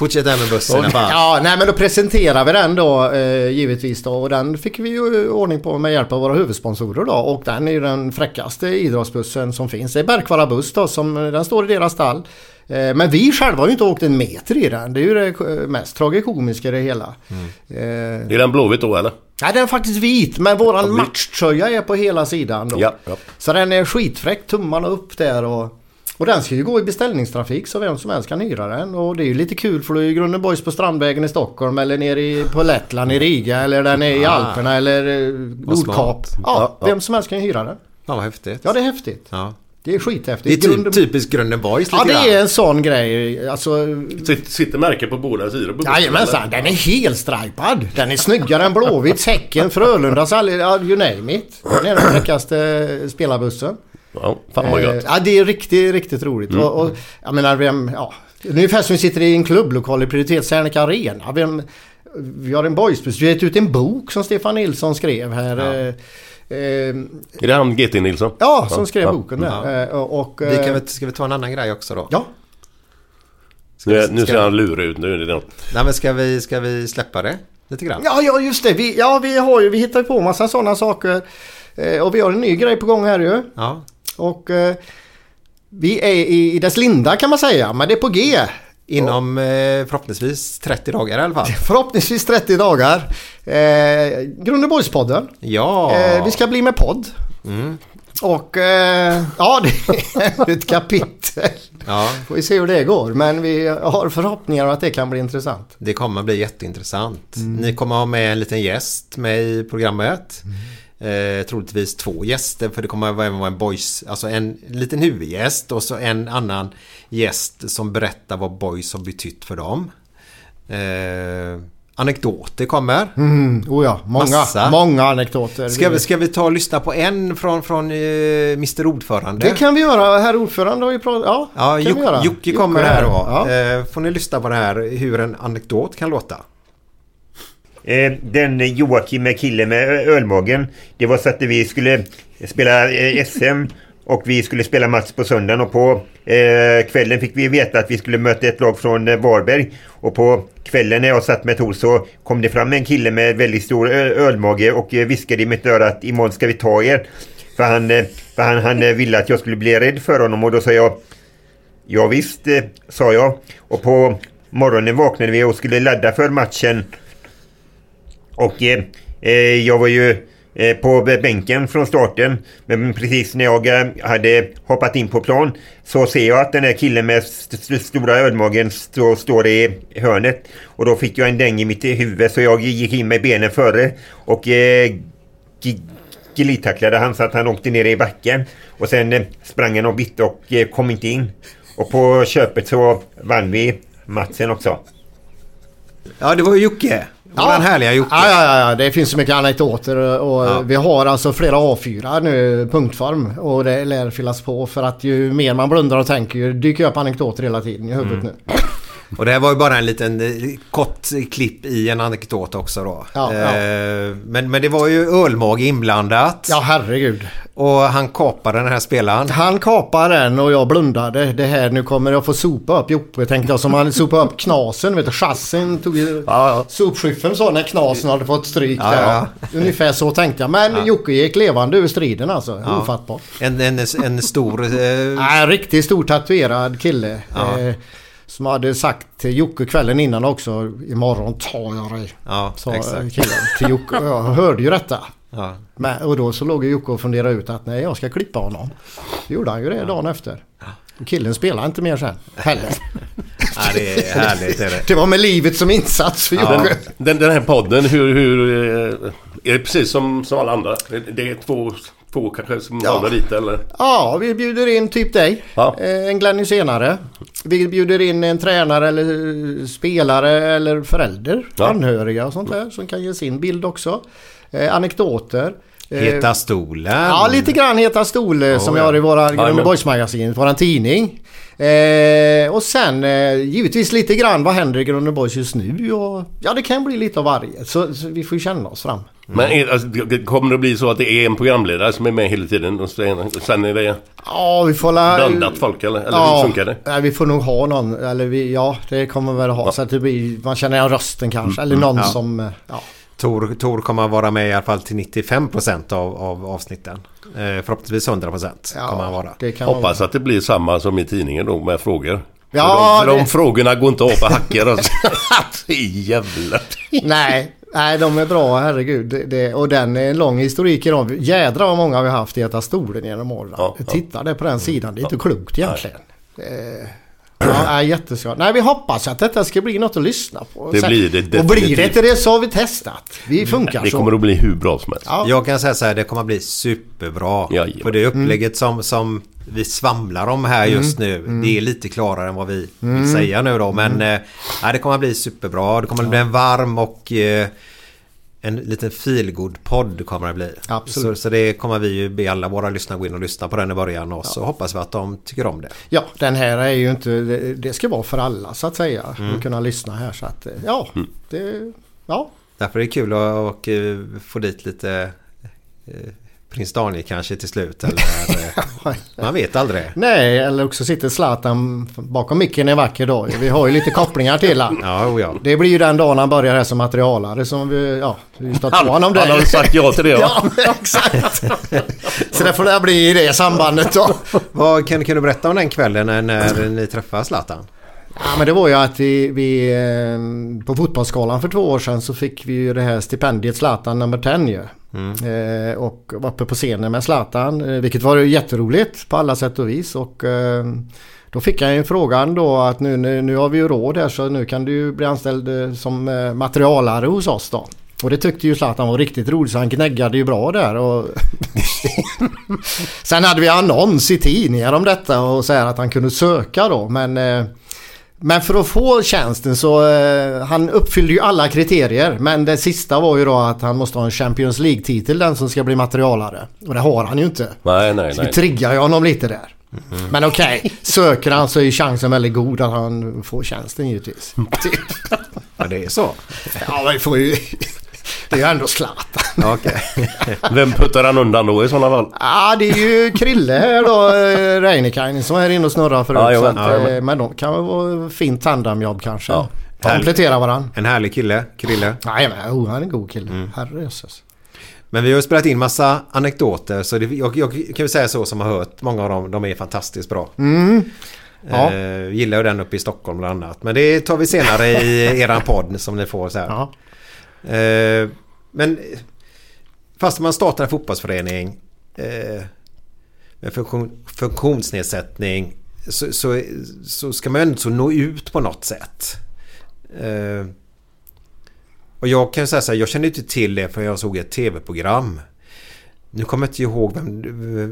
Fortsätt där med bussen fall. Ja, nej men då presenterar vi den då eh, givetvis då och den fick vi ju ordning på med hjälp av våra huvudsponsorer då och den är ju den fräckaste idrottsbussen som finns. Det är Bergvara buss då som den står i deras stall. Eh, men vi själva har ju inte åkt en meter i den. Det är ju det eh, mest tragikomiska i det hela. Eh, Är den blåvit då eller? nej den är faktiskt vit men våran matchtröja är på hela sidan då. Ja, ja. Så den är skitfräck, tummarna upp där och och den ska ju gå i beställningstrafik så vem som helst kan hyra den. Och det är ju lite kul för då är ju Grunde Boys på Strandvägen i Stockholm eller nere i, på Lettland i Riga eller den är i Ah. Alperna eller eh, Nordkap. Ja, vem som helst kan ju hyra den. Ja, vad häftigt. Ja, det är häftigt. Ja. Det är skithäftigt. Det är typ, Grunde- typiskt Grunden Boys Ja, det är en sån grej. Alltså... Sitter, sitter märke på båda sidor? på Jajamensan, den är helstripad. Den är snyggare än Blåvitts, Häcken, Frölundas, all- you name it. Den är den fräckaste spelarbussen. Ja, fan vad Eh, gött. Ja, det är riktigt, riktigt roligt. Mm. Och, och, jag menar, vem, ja, det är ungefär som vi sitter i en klubblokal i Prioritet Särnika Arena. Vem, vi har en boysbuss. Vi har gett ut en bok som Stefan Nilsson skrev här. Eh, eh, Är det han GT Nilsson? ja, som skrev ja. boken där. Eh, och, och, Vi kan eh, väl, ska vi ta en annan grej också då? Ja, Nu, är- nu ska- ser han lurig ut. Nu är det något. Nej men ska vi, ska vi släppa det lite grann? ja, ja, just det. Vi, ja, vi, har ju, vi hittar ju på massa sådana saker. Eh, och vi har en ny grej på gång här ju. Ja. Och eh, vi är i, i dess linda kan man säga. Men det är på G. Inom eh, förhoppningsvis 30 dagar i alla fall. <laughs> Förhoppningsvis 30 dagar. Eh, Grundeborgspodden. Ja! Eh, vi ska bli med podd. Och eh, ja, <laughs> det är ett kapitel. Ja, Får vi se hur det går. Men vi har förhoppningar att det kan bli intressant. det kommer bli jätteintressant. Ni kommer ha med en liten gäst med i programmet. Eh, troligtvis två gäster för det kommer även vara en boys, alltså en liten huvudgäst och så en annan gäst som berättar vad boys har betytt för dem. Eh, anekdoter kommer. Mm, oh ja, många, Massa. många anekdoter. Ska vi, ska vi ta och lyssna på en från, från eh, Mr Ordförande? Det kan vi göra. Herr ordförande har ju pratat. Ja, Ja, kan vi göra. Jocke, kommer här då. Ja. Eh, får ni lyssna på det här hur en anekdot kan låta. Eh, den Joakim med killen med ölmagen. Det var så att vi skulle spela eh, SM och vi skulle spela match på söndagen och på eh, kvällen fick vi veta att vi skulle möta ett lag från eh, Varberg. Och på kvällen när jag satt med Tor så kom det fram en kille med väldigt stor ölmage och eh, viskade i mitt öra att imorgon ska vi ta er. För han, eh, för han, han ville att jag skulle bli rädd för honom och då sa jag Ja visst, sa jag. Och på morgonen vaknade vi och skulle ladda för matchen. Och eh, eh, jag var ju eh, på bänken från starten. Men precis när jag eh, hade hoppat in på plan så ser jag att den här killen med st st stora ölmagen st står i hörnet. Och då fick jag en däng i mitt huvud så jag gick in med benen före. Och eh, glidtacklade han så att han åkte ner i backen. Och sen eh, sprang han och bytte och eh, kom inte in. Och på köpet så vann vi matchen också. Ja, det var ju Jocke. Våran härliga Jocke. Ja, ja, ja, ja, det finns så mycket anekdoter och Ja. vi har alltså flera A4 nu, punktform. Och det lär fyllas på för att ju mer man blundar och tänker ju dyker upp anekdoter hela tiden i huvudet nu. Och det här var ju bara en liten eh, kort klipp i en anekdot också då. Ja, ja. Eh, Men, men det var ju ölmage inblandat. Ja, herregud. Och han kapade den här spelaren. Han kapade den och jag blundade. Det här, nu kommer jag få sopa upp Joppe tänkte jag. Som han sopade upp knasen. Vet du, chassin tog ju... Sopskyffen sa när knasen hade fått stryk Ja, där. ja. Ungefär så tänkte jag. Men Jocke gick levande ur striden alltså. Ja. Ofattbart. En, en, en stor... Eh, Nej, en riktigt stor tatuerad kille. Ja. Eh, som hade sagt till Jocke kvällen innan också. Imorgon tar jag dig. ja, Sa exakt. killen till Jocke. Jag hörde ju detta. Ja. Men, och då så låg Jocke och funderade ut att nej, jag ska klippa honom. Det gjorde han ju det dagen efter. Killen spelade inte mer sen heller. <laughs> ja, det är härligt. Är det. Det var med livet som insats för Den, Jocke. den, den här podden, hur... hur eh, är det precis som, som alla andra? Det är två, två kanske som Ja. håller dit eller? Ja, vi bjuder in typ dig. Ja. Eh, En Glenn senare. Vi bjuder in en tränare eller spelare eller förälder. Ja. Anhöriga och sånt där som kan ge sin bild också. Eh, anekdoter. Eh, Heta stolen. Ja, lite grann Heta stol eh, som Oh, jag ja. har i våra Jajamän. Grundeborgsmagasin, våran tidning. Eh, och sen eh, givetvis lite grann vad händer i Grundeborgs just nu och ja det kan bli lite av varje. Så, så vi får ju känna oss fram. Men är, alltså, kommer det bli så att det är en programledare som är med hela tiden och sen, är det Ja, vi får la... blandat folk eller, eller hur funkar det? Nej, vi får nog ha någon, eller vi, ja det kommer vi väl ha. Så att det blir, man känner igen rösten kanske. Eller någon Ja. som, eh, ja. Tor, Tor kommer att vara med i alla fall till 95% av, av avsnitten. Eh, förhoppningsvis 100% kommer han vara. det kan Hoppas att det blir samma som i tidningen då med frågor. Ja, för de, för de det- frågorna går inte av på hacker alltså. <laughs> Jävlar. Nej, nej, de är bra, herregud. Det, det, och den är en lång historik i dem. Jädrar vad många vi har haft i Äta stolen genom åren. Ja, ja. Tittade på den sidan, det är inte klokt egentligen. Eh, Ja, nej, jätteskoj. Nej, vi hoppas att detta ska bli något att lyssna på. Det Sen- blir det Och blir det definitivt. inte det så har vi testat. Vi funkar Det så. kommer att bli hur bra som helst. Ja. Jag kan säga så här, det kommer att bli superbra. Jajamän. För det upplägget som, som vi svamlar om här just nu. Det är lite klarare än vad vi vill säga nu då. Men eh, nej, det kommer att bli superbra. Det kommer att bli en varm och eh, en liten feelgood podd kommer det bli. Absolut. Så, så det kommer vi ju be alla våra lyssnare gå in och lyssna på den i början och så hoppas vi att de tycker om det. Ja, den här är ju inte... Det, det ska vara för alla så att säga. Mm. Att kunna lyssna här så att... Ja, det... Ja. Därför är det kul att och, eh, få dit lite eh, Prins Daniel kanske till slut. <laughs> Eller, man vet aldrig. Nej, eller också sitter Zlatan bakom micken en vacker dag. Vi har ju lite kopplingar till han. Ja, oh ja. Det blir ju den dagen han börjar här som materialare som vi... Ja, vi ta Han- honom han har sagt ja till det, va? <laughs> ja, exakt. <laughs> Så det får det bli i det sambandet då. Vad, kan, kan du berätta om den kvällen när, när ni träffade Zlatan? Ja men det var ju att vi, vi eh, på Fotbollsskalan för två år sedan så fick vi ju det här stipendiet Zlatan number 10 ju. Mm. Eh, och var uppe på scenen med Zlatan eh, vilket var jätteroligt på alla sätt och vis. Och eh, då fick jag ju frågan då att nu, nu, nu har vi ju råd här så nu kan du bli anställd som materialare hos oss då. Och det tyckte ju Zlatan var riktigt roligt så han gnäggade ju bra där. Och <laughs> Sen hade vi annons i tidningar om detta och så här att han kunde söka då men eh, men för att få tjänsten så eh, han uppfyllde ju alla kriterier men det sista var ju då att han måste ha en Champions League-titel den som ska bli materialare. Och det har han ju inte. Nej, nej, Så vi nej. triggar ju honom lite där. Men okej, söker han så är chansen väldigt god att han får tjänsten givetvis. <laughs> Ja, det är så. ja, vi får ju... Det är ju ändå Zlatan. <laughs> Okej. Vem puttar han undan då i sådana fall? Ja, det är ju Krille här då, eh, Reinekainen som är inne och snurrar förut. Ja, så att, ja, eh, men de kan väl vara fint tandemjobb kanske. Ja. Komplettera varandra. En härlig kille, Krille. Nej men oh, han är en god kille. Herrejösses. Men vi har ju spelat in massa anekdoter så det, jag, jag kan väl säga så som har hört. Många av dem de är fantastiskt bra. Mm. Ja. Eh, gillar ju den uppe i Stockholm bland annat. Men det tar vi senare i <laughs> eran podd som ni får så här. Ja. Eh, men fast man startar en fotbollsförening eh, med funktion, funktionsnedsättning så, så, så ska man ju ändå nå ut på något sätt. Eh, och jag kan säga så här, jag kände inte till det för jag såg ett tv-program. Nu kommer jag inte ihåg vem,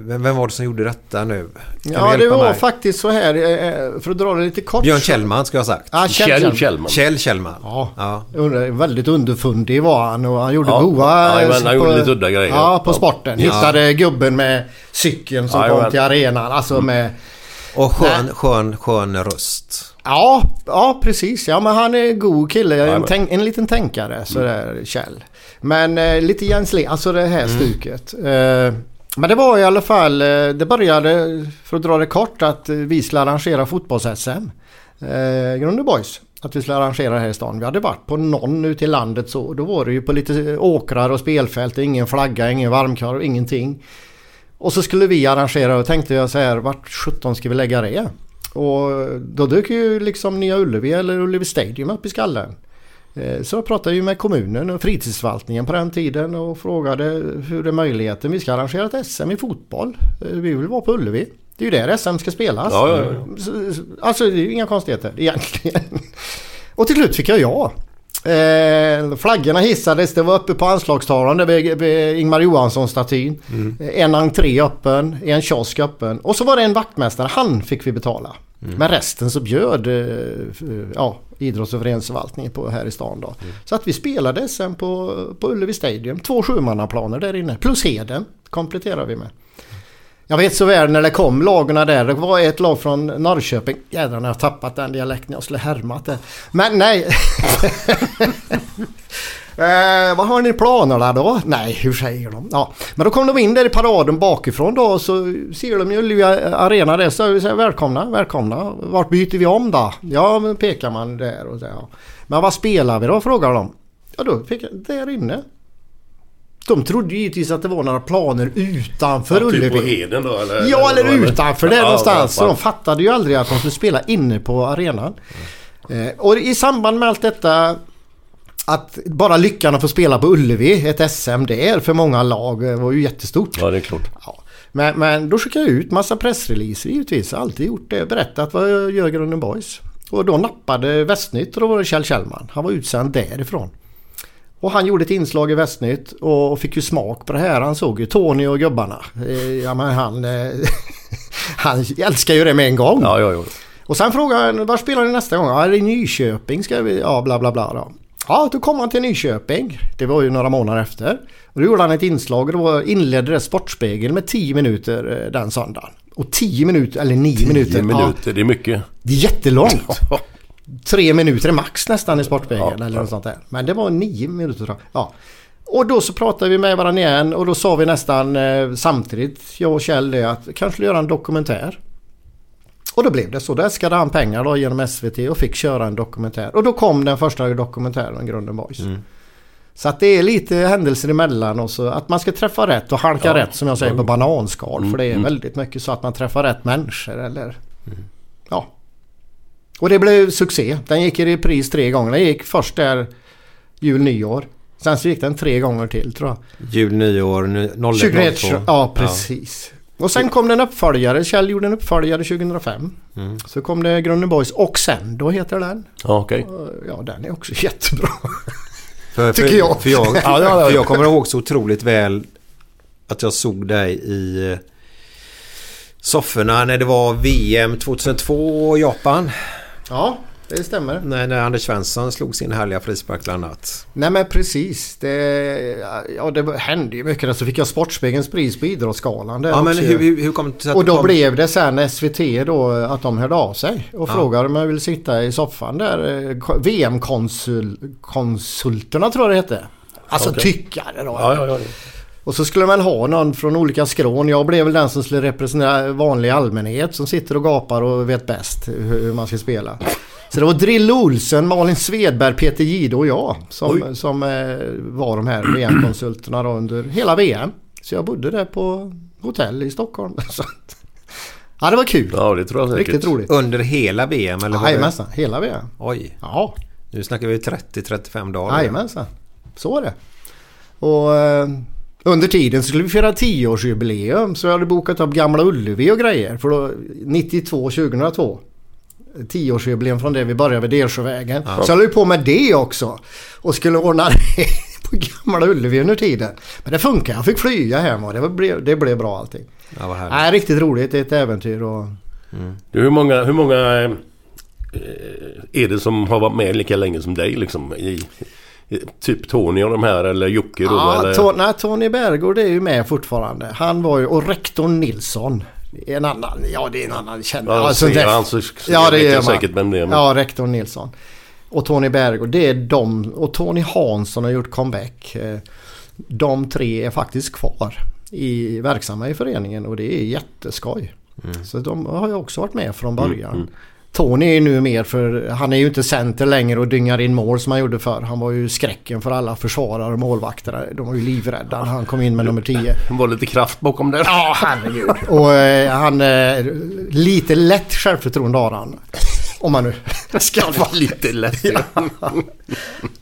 vem, vem var det som gjorde detta nu? Kan Ja, det var mig? faktiskt så här, eh, för att dra det lite kort. Björn Kjellman ska jag ha sagt. Ja, Kjell, Kjell Kjell. Kjellman. Kjell Kjellman. Ja. Ja. Väldigt underfundig var han och han gjorde Ja. goa... Ja, men han på- gjorde lite udda grejer. Ja, på Ja. sporten. Ja. Hittade gubben med cykeln som Ja, kom till arenan. Alltså med... Och skön, skön, skön röst. Ja, ja precis. Ja men han är en god kille. En, men- tänk, en liten tänkare sådär Kjell. Men eh, lite Jens Le, alltså det här stuket. Eh, men det var i alla fall, eh, det började, för att dra det kort, att vi skulle arrangera fotbolls-SM. Eh, Grunde Boys. Att vi skulle arrangera det här i stan. Vi hade varit på någon ute i landet så. Då var det ju på lite åkrar och spelfält. Ingen flagga, ingen varmkorv, ingenting. Och så skulle vi arrangera och tänkte jag så här, vart 17 ska vi lägga det? Och då dök ju liksom Nya Ullevi eller Ullevi Stadium upp i skallen. Eh, Så jag pratade ju med kommunen och fritidsförvaltningen på den tiden och frågade hur är möjligheten. Vi ska arrangera ett SM i fotboll. Eh, Vi vill vara på Ullevi. Det är ju där SM ska spelas. Ja, ja, ja. Så- så- Alltså det är ju inga konstigheter egentligen. <laughs> Och till slut fick jag ja. Eh, flaggorna hissades, det var uppe på anslagstavlan där vid, vid Ingmar Johansson-statyn. Eh, En entré öppen, en kiosk öppen. Och så var det en vaktmästare, han fick vi betala. Men resten så bjöd eh, ja, idrotts och föreningsförvaltningen på här i stan då. Så att vi spelade SM på, på Ullevi Stadium. Två sjumannaplaner där inne. Plus Heden kompletterar vi med. Jag vet så väl när det kom lagen där. Det var ett lag från Norrköping. Jädrar, när jag har tappat den dialekten. Jag skulle härmat det. Men nej. <laughs> eh, vad har ni planerna då? Nej, hur säger de? Ja. Men då kom de in där i paraden bakifrån då och så ser de ju Luleå Arena där. Så vi säger välkomna, välkomna. Vart byter vi om då? Ja, men pekar man där och där. ja. Men vad spelar vi då? Frågar de. Ja, då pekar där inne. De trodde givetvis att det var några planer utanför Typ Ullevi. på Heden då eller? Ja, eller utanför där Ja, någonstans. Så ja. de fattade ju aldrig att de skulle spela inne på arenan. Eh, och i samband med allt detta att bara lyckan att få spela på Ullevi, ett SM där för många lag, eh, var ju jättestort. Ja, det är klart. Ja. Men, men då skickade jag ut massa pressreleaser givetvis. Alltid gjort det. Berättat vad jag gör Grunden Boys. Och då nappade Västnytt och då var det Kjell Kjellman. Han var utsänd därifrån. Och han gjorde ett inslag i Västnytt och fick ju smak på det här. Han såg ju Tony och gubbarna. Eh, Ja men han... eh, <laughs> han älskar ju det med en gång. Ja, ja, ja. Och sen frågade han, var spelar ni nästa gång? Ja, det är Nyköping ska vi... Ja, bla bla bla då. Ja, då kom han till Nyköping. Det var ju några månader efter. Och då gjorde han ett inslag och då inledde det Sportspegeln med 10 minuter eh, den söndagen. Och 10 minuter, eller 9 minuter. 10 minuter, det är mycket. Det är jättelångt. <laughs> Tre minuter max nästan i Sportspegeln Ja, eller något sånt där. Men det var nio minuter tror jag. Ja. Och då så pratade vi med varandra igen och då sa vi nästan eh, samtidigt, jag och Kjell, det att kanske göra en dokumentär. Och då blev det så. Då äskade han pengar då genom SVT och fick köra en dokumentär. Och då kom den första dokumentären, Grunden Boys. Så att det är lite händelser emellan och så att man ska träffa rätt och halka Ja. rätt som jag säger på bananskal. Mm, För det är mm. väldigt mycket så att man träffar rätt människor eller... Ja. Och det blev succé. Den gick i repris tre gånger. Den gick först där jul, nyår. Sen så gick den tre gånger till tror jag. Jul, nyår, nu- 01, 21, 02. ja precis. Och sen kom det en uppföljare. Kjell gjorde en uppföljare 2005. Mm. Så kom det Grunden Boys och sen då heter den. Ja, okej. Ja den är också <laughs> jättebra. För, Tycker för, jag. För jag, <laughs> Ja, ja, ja. För jag kommer ihåg så otroligt väl att jag såg dig i eh, sofforna när det var VM 2002 i Japan. Ja, det stämmer. När, när Anders Svensson slog sin härliga frispark bland annat. Nej men precis. Det, ja, det hände ju mycket. Så fick jag Sportspegelns pris på Idrottsgalan. Ja, men hur, hur, hur kom det Och då kom? blev det sen SVT då att de hörde av sig och Ja. frågade om jag ville sitta i soffan där. eh, ko- VM-konsulterna tror jag det hette. Alltså Okej. tyckare då. Ja, ja, ja. Och så skulle man ha någon från olika skrån. Jag blev väl den som skulle representera vanlig allmänhet som sitter och gapar och vet bäst hur man ska spela. Så det var Drille Olsen, Malin Svedberg, Peter Gide och jag som, som eh, var de här VM-konsulterna under hela VM. Så jag bodde där på hotell i Stockholm. <laughs> Så ja, det var kul. Ja, det tror jag säkert. Riktigt roligt. Under hela VM? Eller det- Jajamensan, hela VM. Oj. Ja, Nu snackar vi 30-35 dagar. jajamensan. Så var det. Och eh, under tiden skulle vi fira 10-årsjubileum så jag hade bokat upp Gamla Ullevi och grejer. För då 92, 2002. 10-årsjubileum från det vi började vid Delsjövägen. Ja. Så jag höll ju på med det också. Och skulle ordna <laughs> det på Gamla Ullevi under tiden. Men det funkar. Jag fick flyga hem och det blev, det blev bra allting. Ja, vad härligt. Nej, riktigt roligt. Det är ett äventyr och... Du, hur många, hur många eh, är det som har varit med lika länge som dig liksom? I, typ Tony och de här eller Jocke då? Ja, eller? to, nej, Tony Bergård är ju med fortfarande. Han var ju, och rektor Nilsson. En annan, ja det är en annan känd. Ja, alltså, ser han så- ja, det man. säkert vem det är, men- Ja, rektor Nilsson. Och Tony Bergård, det är de. Och Tony Hansson har gjort comeback. Eh, De tre är faktiskt kvar i verksamma i föreningen och det är jätteskoj. Så de har ju också varit med från början. Mm, Tony är nu mer för, han är ju inte center längre och dyngar in mål som han gjorde förr. Han var ju skräcken för alla försvarare och målvakter. De var ju livrädda han kom in med nummer 10. Det var lite kraft bakom det. Ja, herregud. Och eh, han... Eh, lite lätt självförtroende har han. Om man nu <laughs> ska vara lite lätt. <laughs>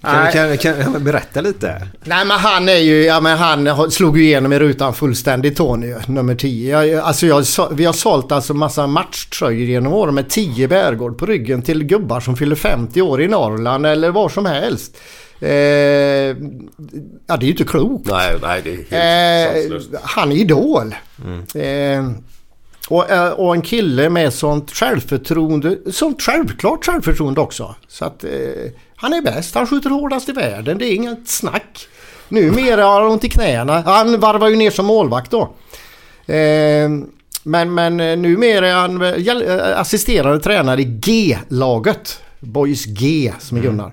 Kan, kan, kan, kan berätta lite? Nej men han är ju, ja men han slog ju igenom i rutan fullständigt Tony, nummer 10. Jag, alltså jag, vi har sålt alltså massa matchtröjor genom åren med 10 Bärgård på ryggen till gubbar som fyller 50 år i Norrland eller var som helst. Eh, ja det är ju inte klokt. Nej, nej det är helt Eh, sanslöst. han är idol. Eh, och, eh, och en kille med sånt självförtroende, sånt självklart självförtroende också. Så att eh, han är bäst, han skjuter hårdast i världen, det är inget snack. Numera har han ont i knäna, han varvar ju ner som målvakt då. Eh, men, men eh, numera är han eh, assisterande tränare i G-laget. Boys G som är Gunnar.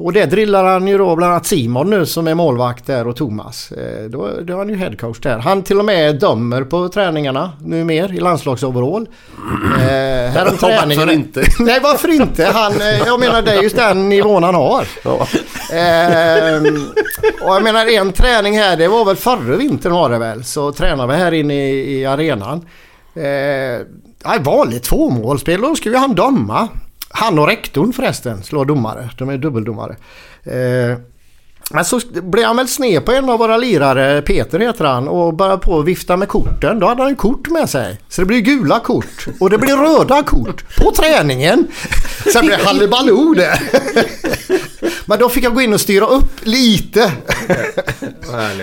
Och det drillar han ju då bland annat Simon nu som är målvakt där och Thomas. Eh, Då, då är han ju headcoach där. Han till och med dömer på träningarna nu mer i landslagsoverall. Eh, här om <laughs> träningen. Varför inte? <laughs> Nej varför inte? Han, eh, jag menar det är just den nivån han har. Ehm, och jag menar en träning här, det var väl förra vintern var det väl. Så tränade vi här inne i, i arenan. Eh, vanligt tvåmålsspel, då ju han döma. Han och rektorn förresten slår domare. De är dubbeldomare. Eh, men så blev han väl sned på en av våra lirare, Peter heter han, och började på att vifta med korten. Då hade han kort med sig. Så det blir gula kort och det blir röda kort på träningen. Sen blev det hallibaloo det. Men då fick jag gå in och styra upp lite.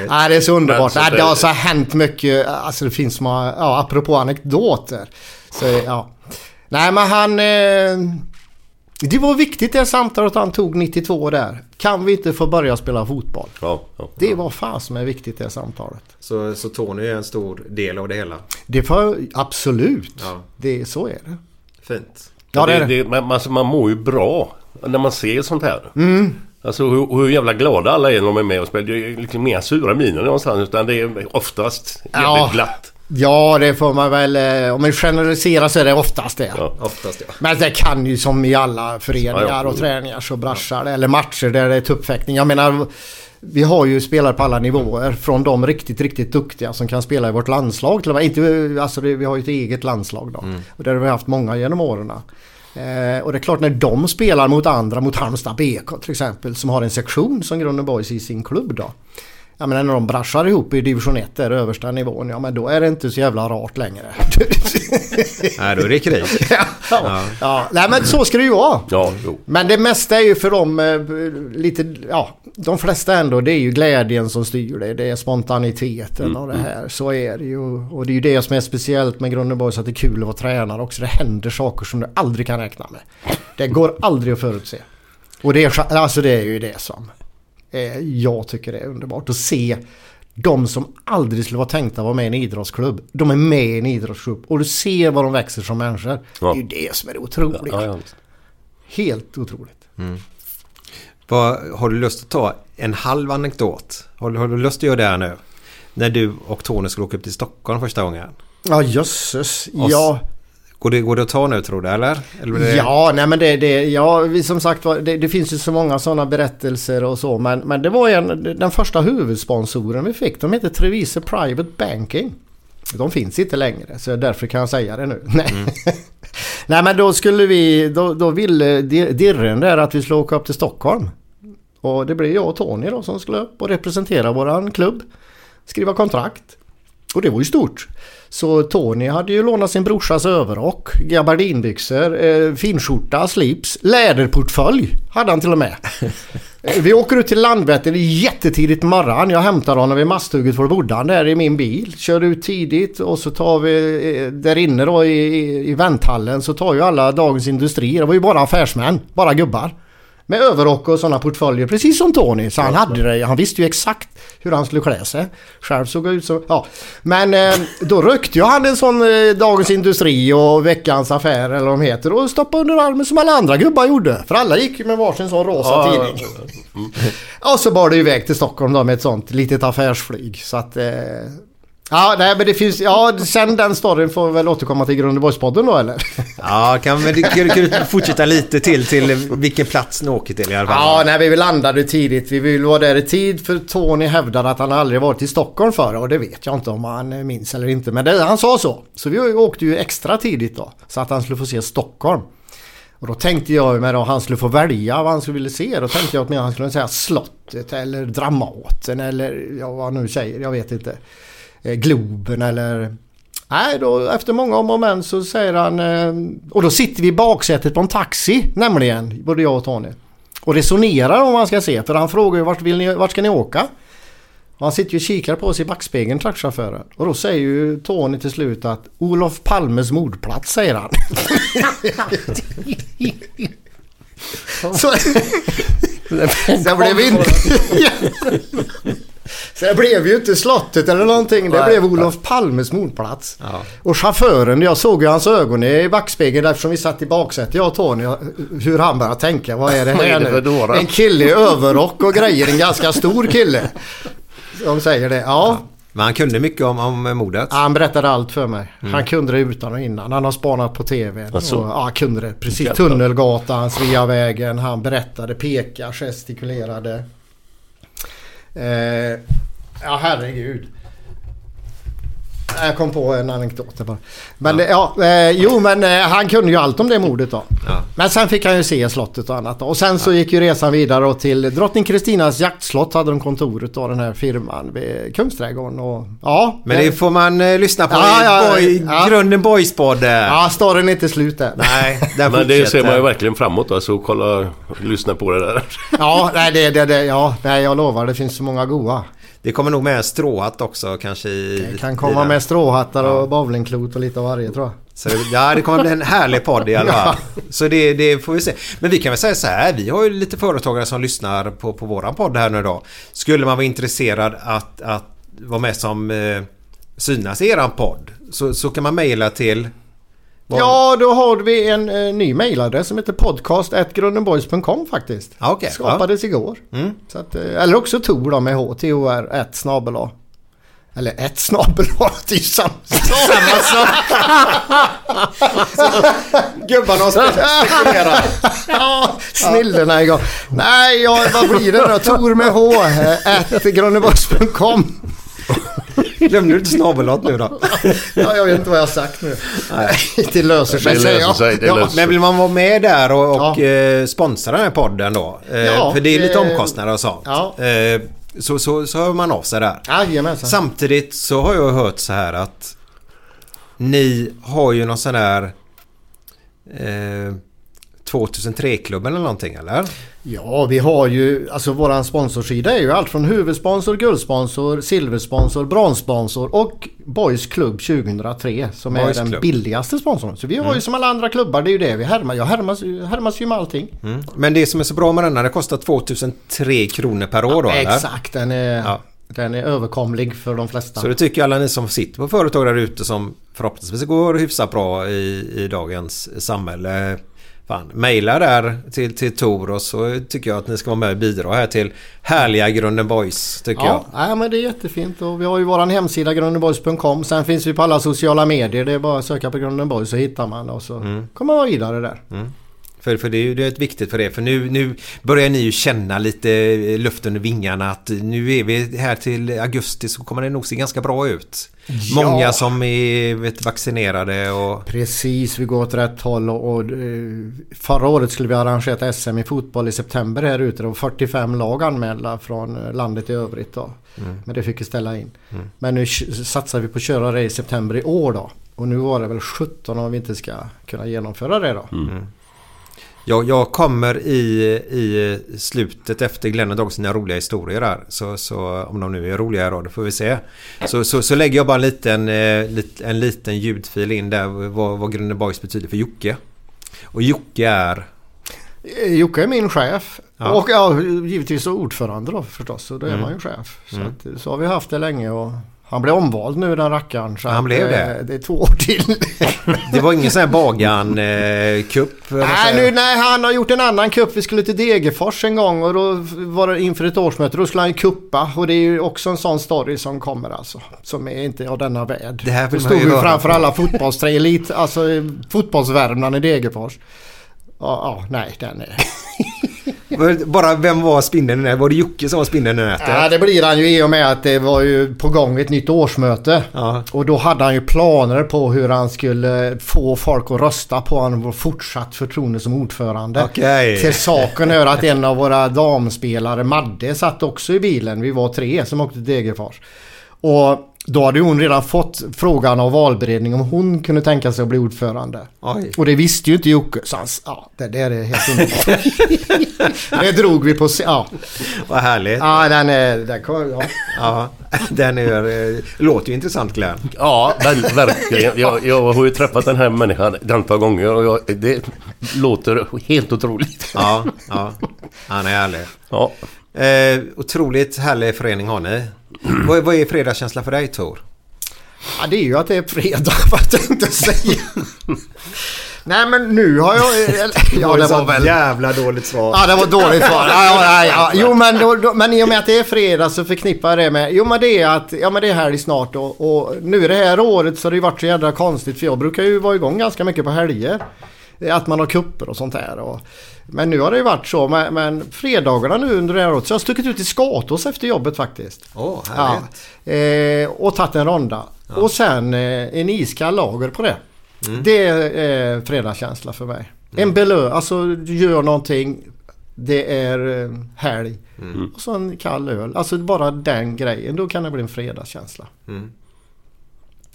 Nej, det är så underbart. Så det har så hänt mycket. Alltså det finns många, ja apropå anekdoter. Så ja. Nej men han... Eh, Det var viktigt det samtalet han tog 92 där. Kan vi inte få börja spela fotboll? Ja, ja. Det var fan som är viktigt det samtalet. Så, så Tony är en stor del av det hela. Det får absolut. Ja. Det, så är det. Fint. Ja, det det, det. det, man, alltså, man mår ju bra när man ser sånt här. Mm. Alltså hur, hur jävla glada alla är när de är med och spelar. Det är liksom inga sura miner någonstans utan det är oftast jävligt Ja. glatt. Ja, det får man väl... eh, Om man generaliserar så är det oftast det. Ja. Oftast ja. Men det kan ju som i alla föreningar Ja, och träningar så brassar det. Eller matcher där det är tuppfäktning. Jag menar... Vi har ju spelare på alla nivåer. Från de riktigt, riktigt duktiga som kan spela i vårt landslag. Till och med. Inte, alltså vi har ju ett eget landslag då. Och där har vi haft många genom åren. Eh, och det är klart när de spelar mot andra, mot Halmstad BK till exempel. Som har en sektion som Grunden Boys i sin klubb då. Ja men när de brassar ihop i division 1 där översta nivån. Ja men då är det inte så jävla rart längre. <laughs> Nej, då är det krig. <laughs> ja, ja. ja. Nej men så ska det ju vara. Ja, jo. Men det mesta är ju för dem eh, lite, ja, de flesta ändå, det är ju glädjen som styr det. Det är spontaniteten och det här. Så är det ju. Och det är ju det som är speciellt med Grundeborg, så att det är kul att vara tränare också. Det händer saker som du aldrig kan räkna med. Det går aldrig att förutse. Och det är, alltså det är ju det som jag tycker är underbart. Att se de som aldrig skulle vara tänkta att vara med i en idrottsklubb. De är med i en idrottsklubb. Och du ser vad de växer som människor. Ja. Det är ju det som är det otroliga. Ja, ja. Helt otroligt. Vad, har du lust att ta en halv anekdot? Har, du- har du lust att göra det här nu? När du och Tony skulle åka upp till Stockholm första gången. Ja jösses. Ja. Går det, går det att ta nu tror du eller? eller det... Ja, nej men det, det, ja, vi som sagt det, det finns ju så många sådana berättelser och så. Men, men det var en, den första huvudsponsoren vi fick. De heter Treviso Private Banking. De finns inte längre, så därför kan jag säga det nu. Nej, <laughs> nej men då skulle vi, då, då ville Di- Dirren där att vi skulle åka upp till Stockholm. Och det blev jag och Tony då som skulle upp och representera våran klubb. Skriva kontrakt. Och det var ju stort. Så Tony hade ju lånat sin brorsas överrock, gabardinbyxor, eh, finskjorta, slips, läderportfölj hade han till och med. <laughs> Eh, Vi åker ut till Landvetter jättetidigt på morgonen. Jag hämtar honom vid Masthugget för bodde han där i min bil. Kör ut tidigt och så tar vi eh, där inne då i, i, i vänthallen så tar ju alla Dagens Industri. Det var ju bara affärsmän, bara gubbar. Med överrock och sådana portföljer, precis som Tony. Så han hade det, han visste ju exakt hur han skulle klä sig. Själv såg jag ut som, ja. Men eh, då rökte ju han en sån eh, Dagens Industri och Veckans Affär eller vad de heter och stoppade under armen som alla andra gubbar gjorde. För alla gick med varsin sån rosa Ja, tidning. Och så bar det iväg till Stockholm då med ett sånt litet affärsflyg. Så att... Eh, ja, nej men det finns... Ja, sen den storyn får vi väl återkomma till Grundeborgspodden då eller? <laughs> Ja, kan, det- kan, kan fortsätta lite till till vilken plats ni åker till i alla fall? Ja, nej, vi landade tidigt. Vi ville vara där i tid för Tony hävdade att han aldrig varit i Stockholm förr och det vet jag inte om han minns eller inte. Men det, han sa så. Så vi åkte ju extra tidigt då. Så att han skulle få se Stockholm. Och då tänkte jag med att han skulle få välja vad han skulle vilja se. Då tänkte jag att han skulle säga Slottet eller Dramaten eller ja, vad han nu säger. Jag vet inte. Eh, Globen eller... Nej, då efter många om och men så säger han... eh, Och då sitter vi i baksätet på en taxi nämligen, både jag och Tony. Och resonerar om han ska se. För han frågar ju vart, vill ni, vart ska ni åka? Och han sitter ju och kikar på oss i backspegeln, taxichauffören. Och då säger ju Tony till slut att Olof Palmes mordplats, säger han. <laughs> Så, <laughs> <laughs> det blev inte... Så det blev ju inte slottet eller någonting. Det blev Olof Palmes mordplats. Ja. Och chauffören, jag såg ju hans ögon i backspegeln eftersom vi satt i baksätet, jag och Tony, hur han började tänka. Vad är det här nu? En kille i överrock och grejer, en ganska stor kille. De säger det. Ja, Men han kunde mycket om, om mordet. han berättade allt för mig. Han kunde det utan och innan. Han har spanat på TV. Alltså. Och, ja, han kunde det. Precis. Tunnelgatan, Sveavägen. Han berättade, pekade, gestikulerade. Eh, ja, herregud. Jag kom på en anekdot där bara. Men ja, eh, jo men eh, han kunde ju allt om det mordet då. Ja. Men sen fick han ju se slottet och annat då. Och sen så gick ju resan vidare och till Drottning Kristinas jaktslott hade de kontoret då den här firman vid Kungsträdgården och ja. Men det får man eh, lyssna på Ja, i ja, boy, ja. Grunden Boys-podden. Ja, storyn är inte slut än. Nej, <laughs> den Men det ser man ju verkligen framåt alltså. Kolla, lyssna på det där. Ja, nej, det, det, det, ja, nej, jag lovar. Det finns så många goa. Det kommer nog med stråhatt också kanske i... Det kan komma med stråhattar och bowlingklot och lite av varje tror jag. Så ja, det kommer bli en härlig podd i alla <laughs> fall. Så det, det får vi se. Men vi kan väl säga så här. Vi har ju lite företagare som lyssnar på, på våran podd här nu då. Skulle man vara intresserad att, att vara med som eh, synas i eran podd. Så, så kan man mejla till... vad- Ja, då har vi en eh, ny mailadress som heter podcast.grundenboys.com faktiskt. Ja, okej. Skapades igår. Mm. Så att, eh, eller också Tor då med H, T-O-R, 1 snabel. Eller ett snabel det är ju samma sak. Gubbarna har spekulerat. ja, snillena igång. Nej, ja, vad blir det då? Tor med H, eh, at grundenboys.com. <laughs> Glömde du inte snabelat nu då? <laughs> Ja, jag vet inte vad jag har sagt nu. Nej, <laughs> det löser sig Det säger löser jag. sig, det Ja. löser Men vill man vara med där och, och Ja. eh, sponsra den här podden då? Eh, Ja, för det är lite det- omkostnader och sånt. Ja. Eh, så, så, så hör man av sig där. Jajamensan. Samtidigt så har jag hört så här att ni har ju någon sån där eh, 2003-klubben eller någonting eller? Ja, vi har ju, alltså våran sponsorsida är ju allt från huvudsponsor, guldsponsor, silversponsor, bronssponsor och Boys Club 2003 som Boys är den Club. billigaste sponsorn. Så vi har ju som alla andra klubbar, det är ju det vi härmar. Jag härmas, härmas ju med allting. Mm. Men det som är så bra med denna, det kostar 2003 kronor per år då eller? Exakt, den är, Ja. den är överkomlig för de flesta. Så det tycker alla ni som sitter på företag där ute som förhoppningsvis går hyfsat bra i, i dagens samhälle. Fan, mejla där till, till Tor och så tycker jag att ni ska vara med och bidra här till härliga Grunden Boys tycker Ja, jag. nej, men det är jättefint och vi har ju våran hemsida grundenboys.com. Sen finns vi på alla sociala medier. Det är bara att söka på Grunden Boys så hittar man och så Mm. kommer man vidare där. För, för det är ju det är viktigt för det. För nu, nu börjar ni ju känna lite eh, luft under vingarna att nu är vi här till augusti så kommer det nog se ganska bra ut. Ja. Många som är vet, vaccinerade och... Precis, vi går åt rätt håll och, och eh, förra året skulle vi arrangera ett SM i fotboll i september här ute. Det var 45 lag anmälda från eh, landet i övrigt då. Mm. Men det fick vi ställa in. Men nu satsar vi på att köra det i september i år då. Och nu var det väl 17 om vi inte ska kunna genomföra det då. Jag, jag kommer i, i slutet efter Glenn och Dag sina roliga historier där. Så, så om de nu är roliga då, det får vi se. Så, så, så lägger jag bara en liten, eh, en liten ljudfil in där vad, vad Grunden Boys betyder för Jocke. Och Jocke är... Eh, Jocke är min chef. Ja. Och ja, givetvis ordförande då förstås. Så då är Mm. man ju chef. Så, Mm. att, så har vi haft det länge och han blev omvald nu den rackaren. Så Han blev eh, det? Det är två år till. <laughs> Det var ingen sån här Bagan-kupp? Nej, nu, nej, han har gjort en annan kupp. Vi skulle till Degerfors en gång och då var det inför ett årsmöte. Då skulle han ju kuppa och det är ju också en sån story som kommer alltså. Som är inte av denna värld. Det här Då vill man stod ju vi framför alla fotbollsträ, elit, alltså eh, fotbollsvärmland i Degerfors. Ja, ja, nej den är... Bara vem var spindeln i nätet? Var det Jocke som var spindeln i nätet? Ja, det blir han ju i och med att det var ju på gång ett nytt årsmöte. Ja. Och då hade han ju planer på hur han skulle få folk att rösta på honom och fortsatt förtroende som ordförande. Okej. Till saken hör att en av våra damspelare, Madde, satt också i bilen. Vi var tre som åkte till Degerfors. Och då hade hon redan fått frågan av valberedningen om hon kunde tänka sig att bli ordförande. Oj. Och det visste ju inte Jocke. Så han, ja, det där är helt underbart. det drog vi på... Ja, Vad härligt. ja den är... Den kom, ja. Ja, den är, låter ju intressant Glenn. Ja, väl, verkligen. Jag, jag har ju träffat den här människan ett antal gånger och jag, det låter helt otroligt. Ja, ja. Han är härlig. Ja. Eh, otroligt härlig förening har ni. <clears throat> vad, vad är fredagskänsla för dig Tor? Ja, det är ju att det är fredag, <laughs> vad jag tänkte säga. <laughs> Nej, men nu har jag... <laughs> Ja, det var väl... jävla dåligt svar. Ja, det var dåligt svar. Ja, ja, ja. Jo, men, då, då, men i och med att det är fredag så förknippar jag det med... Jo, men det är att... Ja, men det är helg snart och, och nu det här året så har det ju varit så jävla konstigt för jag brukar ju vara igång ganska mycket på helger. Att man har kupper och sånt där. Och, men nu har det ju varit så. Men, men fredagarna nu under det här året så jag har stuckit ut i Skatås efter jobbet faktiskt. Åh, härligt. Ja, eh, och tagit en ronda. Och sen eh, en iskall lager på det. Mm. Det är eh, fredagskänsla för mig. En belö, alltså du gör någonting. Det är eh, helg. Mm. Och så en kall öl. Alltså bara den grejen. Då kan det bli en fredagskänsla.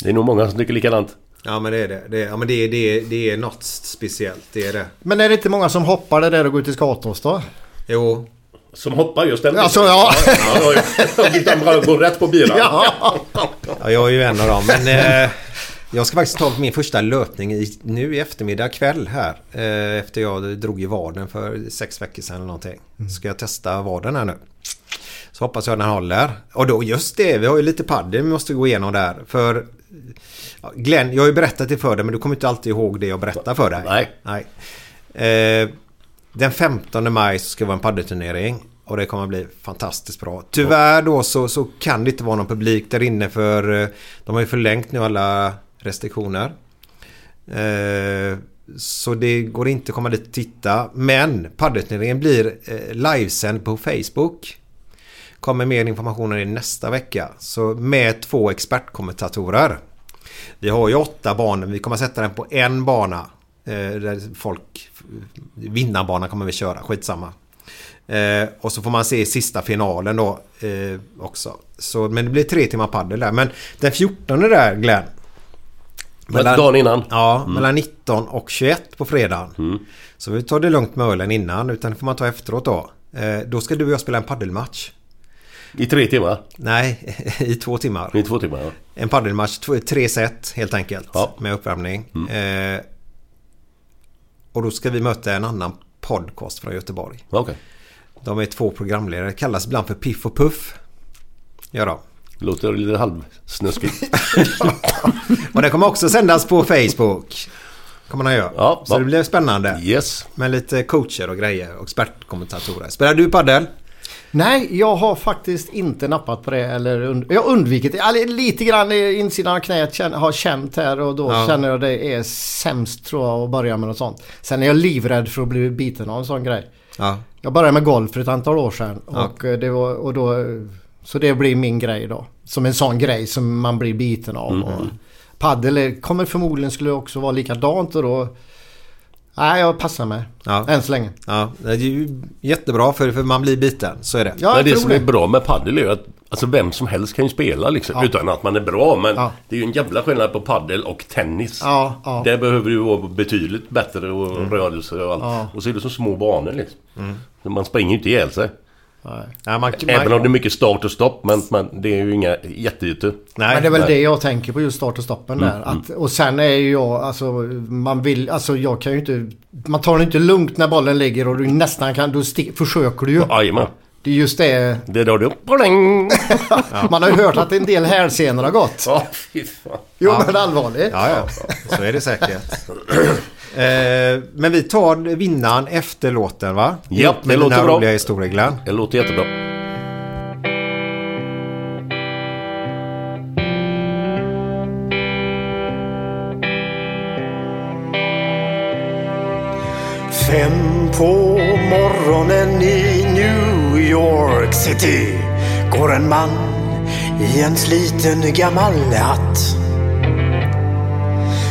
Det är nog många som tycker likadant. Ja men det är det. det, är, ja, men det, är, det, är, det är något speciellt. Det är det. Men är det inte många som hoppar det där och går ut i Skatås då? Jo. Som hoppar just den Alltså, ja. ja, ja, ja. De går rätt på bilen. Ja. Ja, jag är ju en av dem. Men eh, Jag ska faktiskt ta min första löpning i, nu i eftermiddag kväll här. Eh, efter jag drog i vaden för sex veckor sedan eller någonting. Ska jag testa vaden här nu. Så hoppas jag den håller. Och då just det, vi har ju lite padel vi måste gå igenom där. För Glenn, jag har ju berättat det för dig men du kommer inte alltid ihåg det jag berättar för dig. Nej. Nej. Eh, den 15 maj så ska det vara en paddelturnering. Och det kommer att bli fantastiskt bra. Tyvärr då så, så kan det inte vara någon publik där inne för eh, de har ju förlängt nu alla restriktioner. Eh, så det går inte att komma dit och titta. Men paddelturneringen blir eh, livesänd på Facebook. Kommer mer information i nästa vecka. Så med två expertkommentatorer. Vi har ju åtta banor. Vi kommer att sätta den på en bana. Eh, där folk... Vinnarbana kommer vi köra. Skitsamma. Eh, och så får man se sista finalen då eh, också. Så, men det blir tre timmar paddel där. Men den 14 där Glenn. Dagen innan? Ja, mellan 19 och 21 på fredagen. Så vi tar det lugnt med ölen innan. Utan det får man ta efteråt då. Eh, då ska du och jag spela en paddelmatch. I tre timmar? Nej, <laughs> i två timmar. I två timmar, ja. En paddelmatch, två- tre set helt enkelt. Ja. Med uppvärmning. Eh, och då ska vi möta en annan podcast från Göteborg. Okej. De är två programledare. Kallas ibland för Piff och Puff. Ja då. Låter lite halvsnuskigt. <laughs> Och det kommer också sändas på Facebook. Kommer man göra. Ja, Så ja. det blir spännande. Yes. Med lite coacher och grejer och expertkommentatorer. Spelar du paddel? Nej, jag har faktiskt inte nappat på det. Eller und- jag har undvikit det. Alltså, lite grann i insidan av knät känn- har känt här och då Ja. känner jag det är sämst tror jag att börja med något sånt. Sen är jag livrädd för att bli biten av en sån grej. Ja. Jag började med golf för ett antal år sedan. Ja. Och eh, det var, och då, så det blir min grej då. Som en sån grej som man blir biten av. Och paddel kommer förmodligen skulle också vara likadant och då... Nej, jag passar mig. Ja. Än så länge. Ja, det är ju jättebra för, för man blir biten. Så är det. Ja, det som det. är bra med padel är ju att alltså vem som helst kan ju spela liksom. Ja. Utan att man är bra. Men Ja. det är ju en jävla skillnad på padel och tennis. Ja, ja. Där behöver du vara betydligt bättre och rörelse och allt. Ja. Och så är det så små banor liksom. Så man springer ju inte ihjäl sig. Nej. Ja, man, Även man, om det är mycket start och stopp. Men, men det är ju inga jätteytor. nej, Men det är väl nej. det jag tänker på just start och stoppen där. Att, och sen är ju jag, alltså man vill, alltså jag kan ju inte... Man tar det inte lugnt när bollen ligger och du nästan kan, då sti- försöker du ju. Jajamän. Det är just det. Det är då du... Pling! <laughs> Man har ju hört att en del hälsenor har gått. Ja, fy fan. Jo men allvarligt. Ja, ja. Så är det säkert. <clears throat> eh, men vi tar vinnaren efter låten va? Ja, med det låter bra. roliga historier Glenn. Det låter jättebra. Fem på morgonen i New York City går en man i en sliten gammal hatt.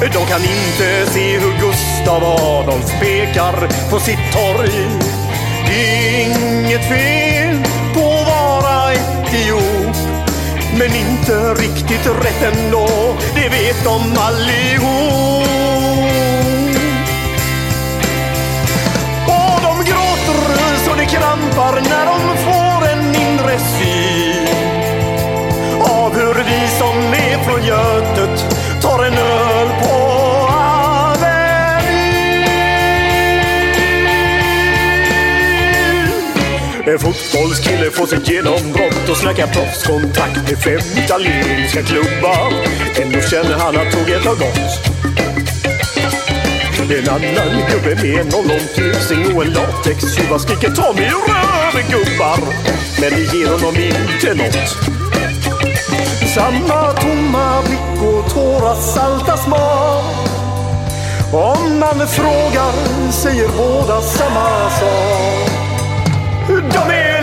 De kan inte se hur Gustav Adolf pekar på sitt torg. Det är inget fel på att vara etiop. Men inte riktigt rätt ändå, det vet de allihop. Fotbollskille får sitt genombrott och snackar proffskontakt med fem italienska klubbar. Ändå känner han att tåget har gått. En annan gubbe med en ollon och en latextjuva skriker ta mig röven gubbar. Men det ger honom inte nåt. Samma tomma blick och tårar salta smak. Om man frågar säger båda samma sak. De är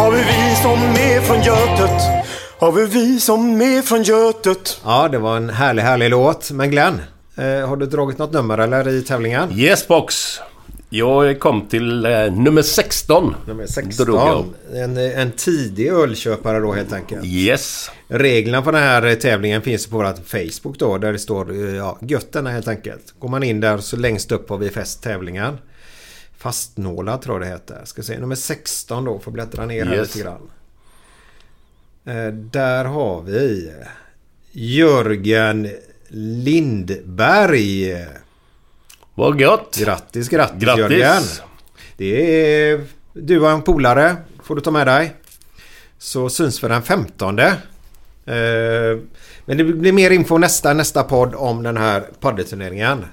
Har vi vi som är från Götet? Har vi vi som är från Götet? Ja, det var en härlig, härlig låt. Men Glenn, eh, har du dragit något nummer eller i tävlingen? Yes box. Jag kom till eh, nummer 16. Nummer Drog jag. 16. En, en tidig ölköpare då helt enkelt. Yes. Reglerna på den här eh, tävlingen finns på vårt Facebook då där det står eh, ja, götterna helt enkelt. Går man in där så längst upp har vi fäst tävlingen. Fastnålad tror jag det heter. Ska se nummer 16 då. Får bläddra ner här Yes. lite grann. Eh, där har vi Jörgen Lindberg. Vad gott! Grattis, grattis, Grattis. Jörgen. Det är du och en polare. Får du ta med dig. Så syns vi den 15. Eh, Men det blir mer info nästa, nästa podd om den här paddelturneringen.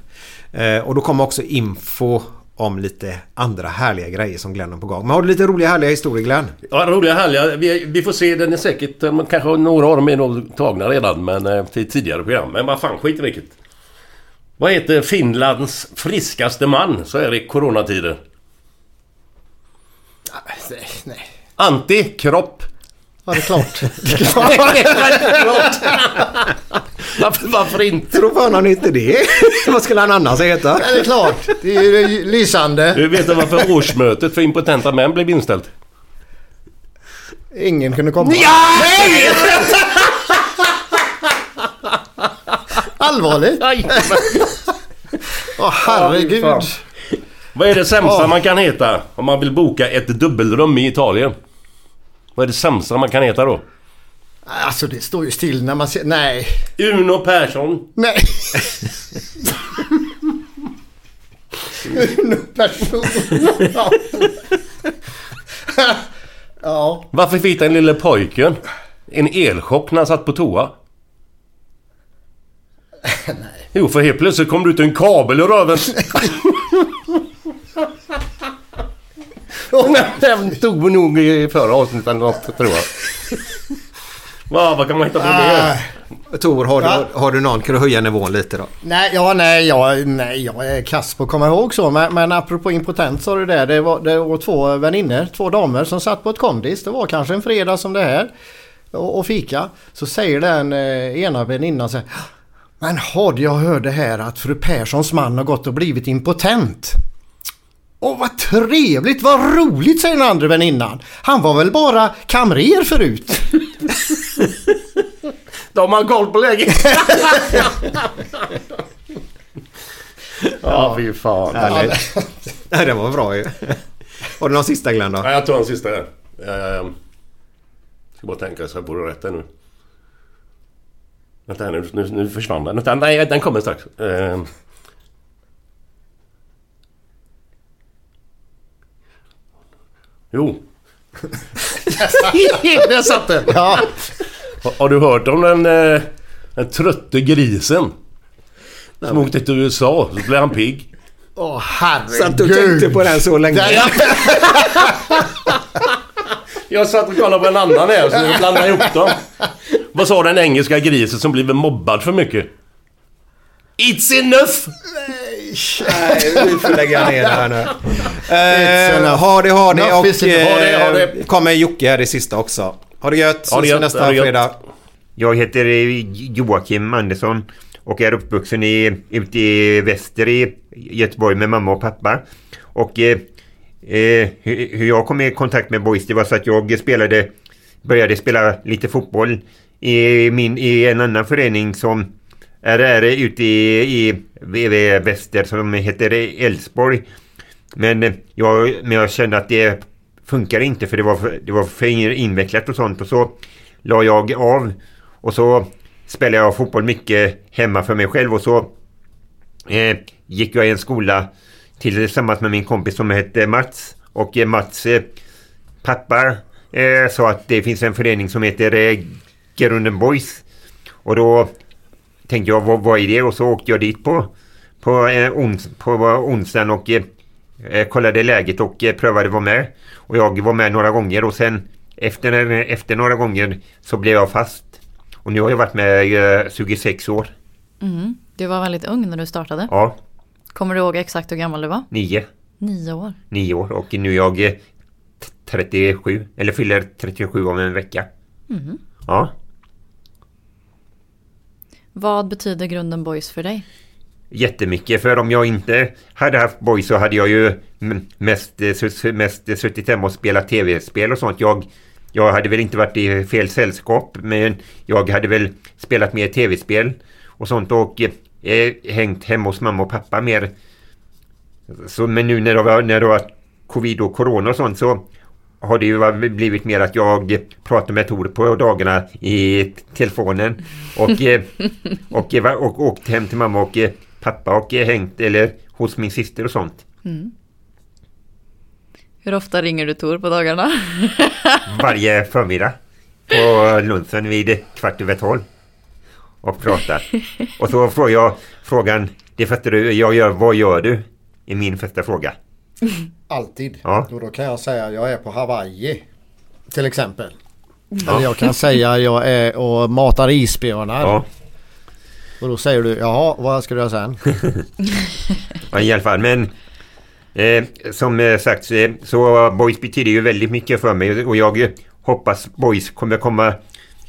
Eh, Och då kommer också info om lite andra härliga grejer som Glenn har på gång. Men har du lite roliga härliga historier Glenn? Ja, roliga härliga. Vi, vi får se. Den är säkert... eh, Kanske några av dem är nog tagna redan. Men eh, till tidigare program. Men vad fan, skit i vilket. Vad heter Finlands friskaste man så är det i coronatider? Nej, nej. Antikropp. Ja, det är klart. <laughs> <laughs> varför, varför inte? Tror fan han inte det. <laughs> Vad skulle han annars heta? Ja, det är klart. Det är ju lysande. Du vet varför årsmötet för impotenta män blev inställt? Ingen kunde komma. Nej! Allvarligt? Åh herregud. Ja, fy Vad är det sämsta Ja. man kan heta om man vill boka ett dubbelrum i Italien? Vad är det sämsta man kan heta då? Alltså det står ju still när man ser... Nej. Uno Persson. Nej. <laughs> Uno person. Ja. ja. Varför fick den lille pojken en elchock när han satt på toa? Nej. Jo, för helt plötsligt kom det ut en kabel ur röven. <laughs> <laughs> Den tog nog i förra avsnittet eller något, tror jag. Va, vad kan man hitta på mer? Tor, har du, Ja. har du någon? Kan du höja nivån lite då? Nej, ja, nej, jag, nej, jag är kass på att komma ihåg så. Men, men apropå impotent sa du det. Det var, det var två vänner, två damer som satt på ett kondis. Det var kanske en fredag som det här. Och, och fika. Så säger den eh, ena väninnan så här. Men hörde jag hörde här att fru Perssons man har gått och blivit impotent. Åh vad trevligt, vad roligt säger den andra väninnan. Han var väl bara kamrer förut. <laughs> <laughs> De har koll på läget. ja, fy fan. Härligt. <laughs> Nej, det var bra ju. Har du någon sista Glenn då? Ja, jag tar en sista här. Jag ska bara tänka så jag borde rätt här nu. Vänta här nu, nu, nu försvann den. Vänta, nej, den kommer strax. Eh. Jo. Där satt den! Ja. Har, du hört om den, eh, den trötte grisen? Som åkte till USA, så blev han pigg. Åh herregud. Satt och tänkte på den så länge. Där- <laughs> Jag satt och kollade på en annan här, så jag blandade ihop dem. Vad sa den engelska grisen som blivit mobbad för mycket? It's enough! Nej, vi får lägga ner det här nu. Eh, ha det, ha det och eh, kommer Jocke här i sista också. Ha det gött, Ha det ses vi gött, nästa fredag. Jag heter eh, Joakim Andersson och är uppvuxen i, ute i väster i Göteborg med mamma och pappa. Och eh, eh, hur, hur jag kom i kontakt med Boys, det var så att jag spelade, började spela lite fotboll i, min, i en annan förening som är, är ute i, i, i väster som heter Älvsborg. Men eh, jag, men jag kände att det funkar inte för det var för, det var för invecklat och sånt. Och så la jag av och så spelade jag fotboll mycket hemma för mig själv. Och så eh, gick jag i en skola tillsammans med min kompis som hette Mats. Och eh, Mats eh, pappa eh, sa att det finns en förening som heter eh, Grunden Boys. Och då tänkte jag vad, vad är det och så åkte jag dit på på, eh, ons, på onsdagen och eh, eh kollade läget och eh, prövade vara med. Och jag var med några gånger och sen efter, efter några gånger så blev jag fast. Och nu har jag varit med eh, 26 år. Mm. Du var väldigt ung när du startade. Ja. Kommer du ihåg exakt hur gammal du var? Nio. Nio år. Nio år och nu är jag eh, 37. Eller fyller 37 om en vecka. Mm. Ja. Vad betyder grunden Boys för dig? Jättemycket för om jag inte hade haft Boys så hade jag ju mest, eh, mest eh, suttit hemma och spelat tv-spel och sånt. Jag, jag hade väl inte varit i fel sällskap men jag hade väl spelat mer tv-spel och sånt och eh, eh hängt hemma hos mamma och pappa mer. Så, men nu när det var, när det var covid och corona och sånt så har det ju blivit mer att jag pratar med Tor på dagarna i telefonen och, <laughs> eh, och, och, och åkt hem till mamma och pappa och hängt eller hos min syster och sånt. Mm. Hur ofta ringer du Tor på dagarna? <laughs> Varje förmiddag på lunchen vid kvart över tolv och pratar. Och så får jag frågan, det första du, jag gör, vad gör du? är min första fråga. <laughs> Alltid. Ja. Och då kan jag säga jag är på Hawaii. Till exempel. Ja. Eller jag kan säga jag är och matar isbjörnar. Ja. Och då säger du, jaha vad ska du göra sen? <laughs> ja, i alla fall. Men eh, som eh, sagt eh, så Boys betyder ju väldigt mycket för mig och jag hoppas Boys kommer komma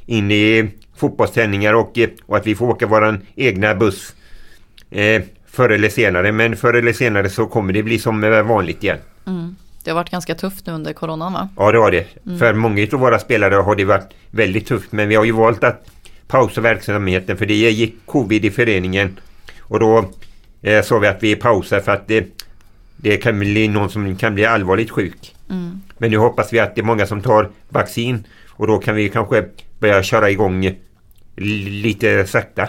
in i fotbollsträningar och, eh, och att vi får åka våran egna buss eh, förr eller senare. Men förr eller senare så kommer det bli som vanligt igen. Mm. Det har varit ganska tufft nu under coronan va? Ja det har det. Mm. För många av våra spelare har det varit väldigt tufft. Men vi har ju valt att pausa verksamheten för det gick covid i föreningen. Och då eh, sa vi att vi pausar för att det, det kan bli någon som kan bli allvarligt sjuk. Mm. Men nu hoppas vi att det är många som tar vaccin och då kan vi kanske börja köra igång lite sakta.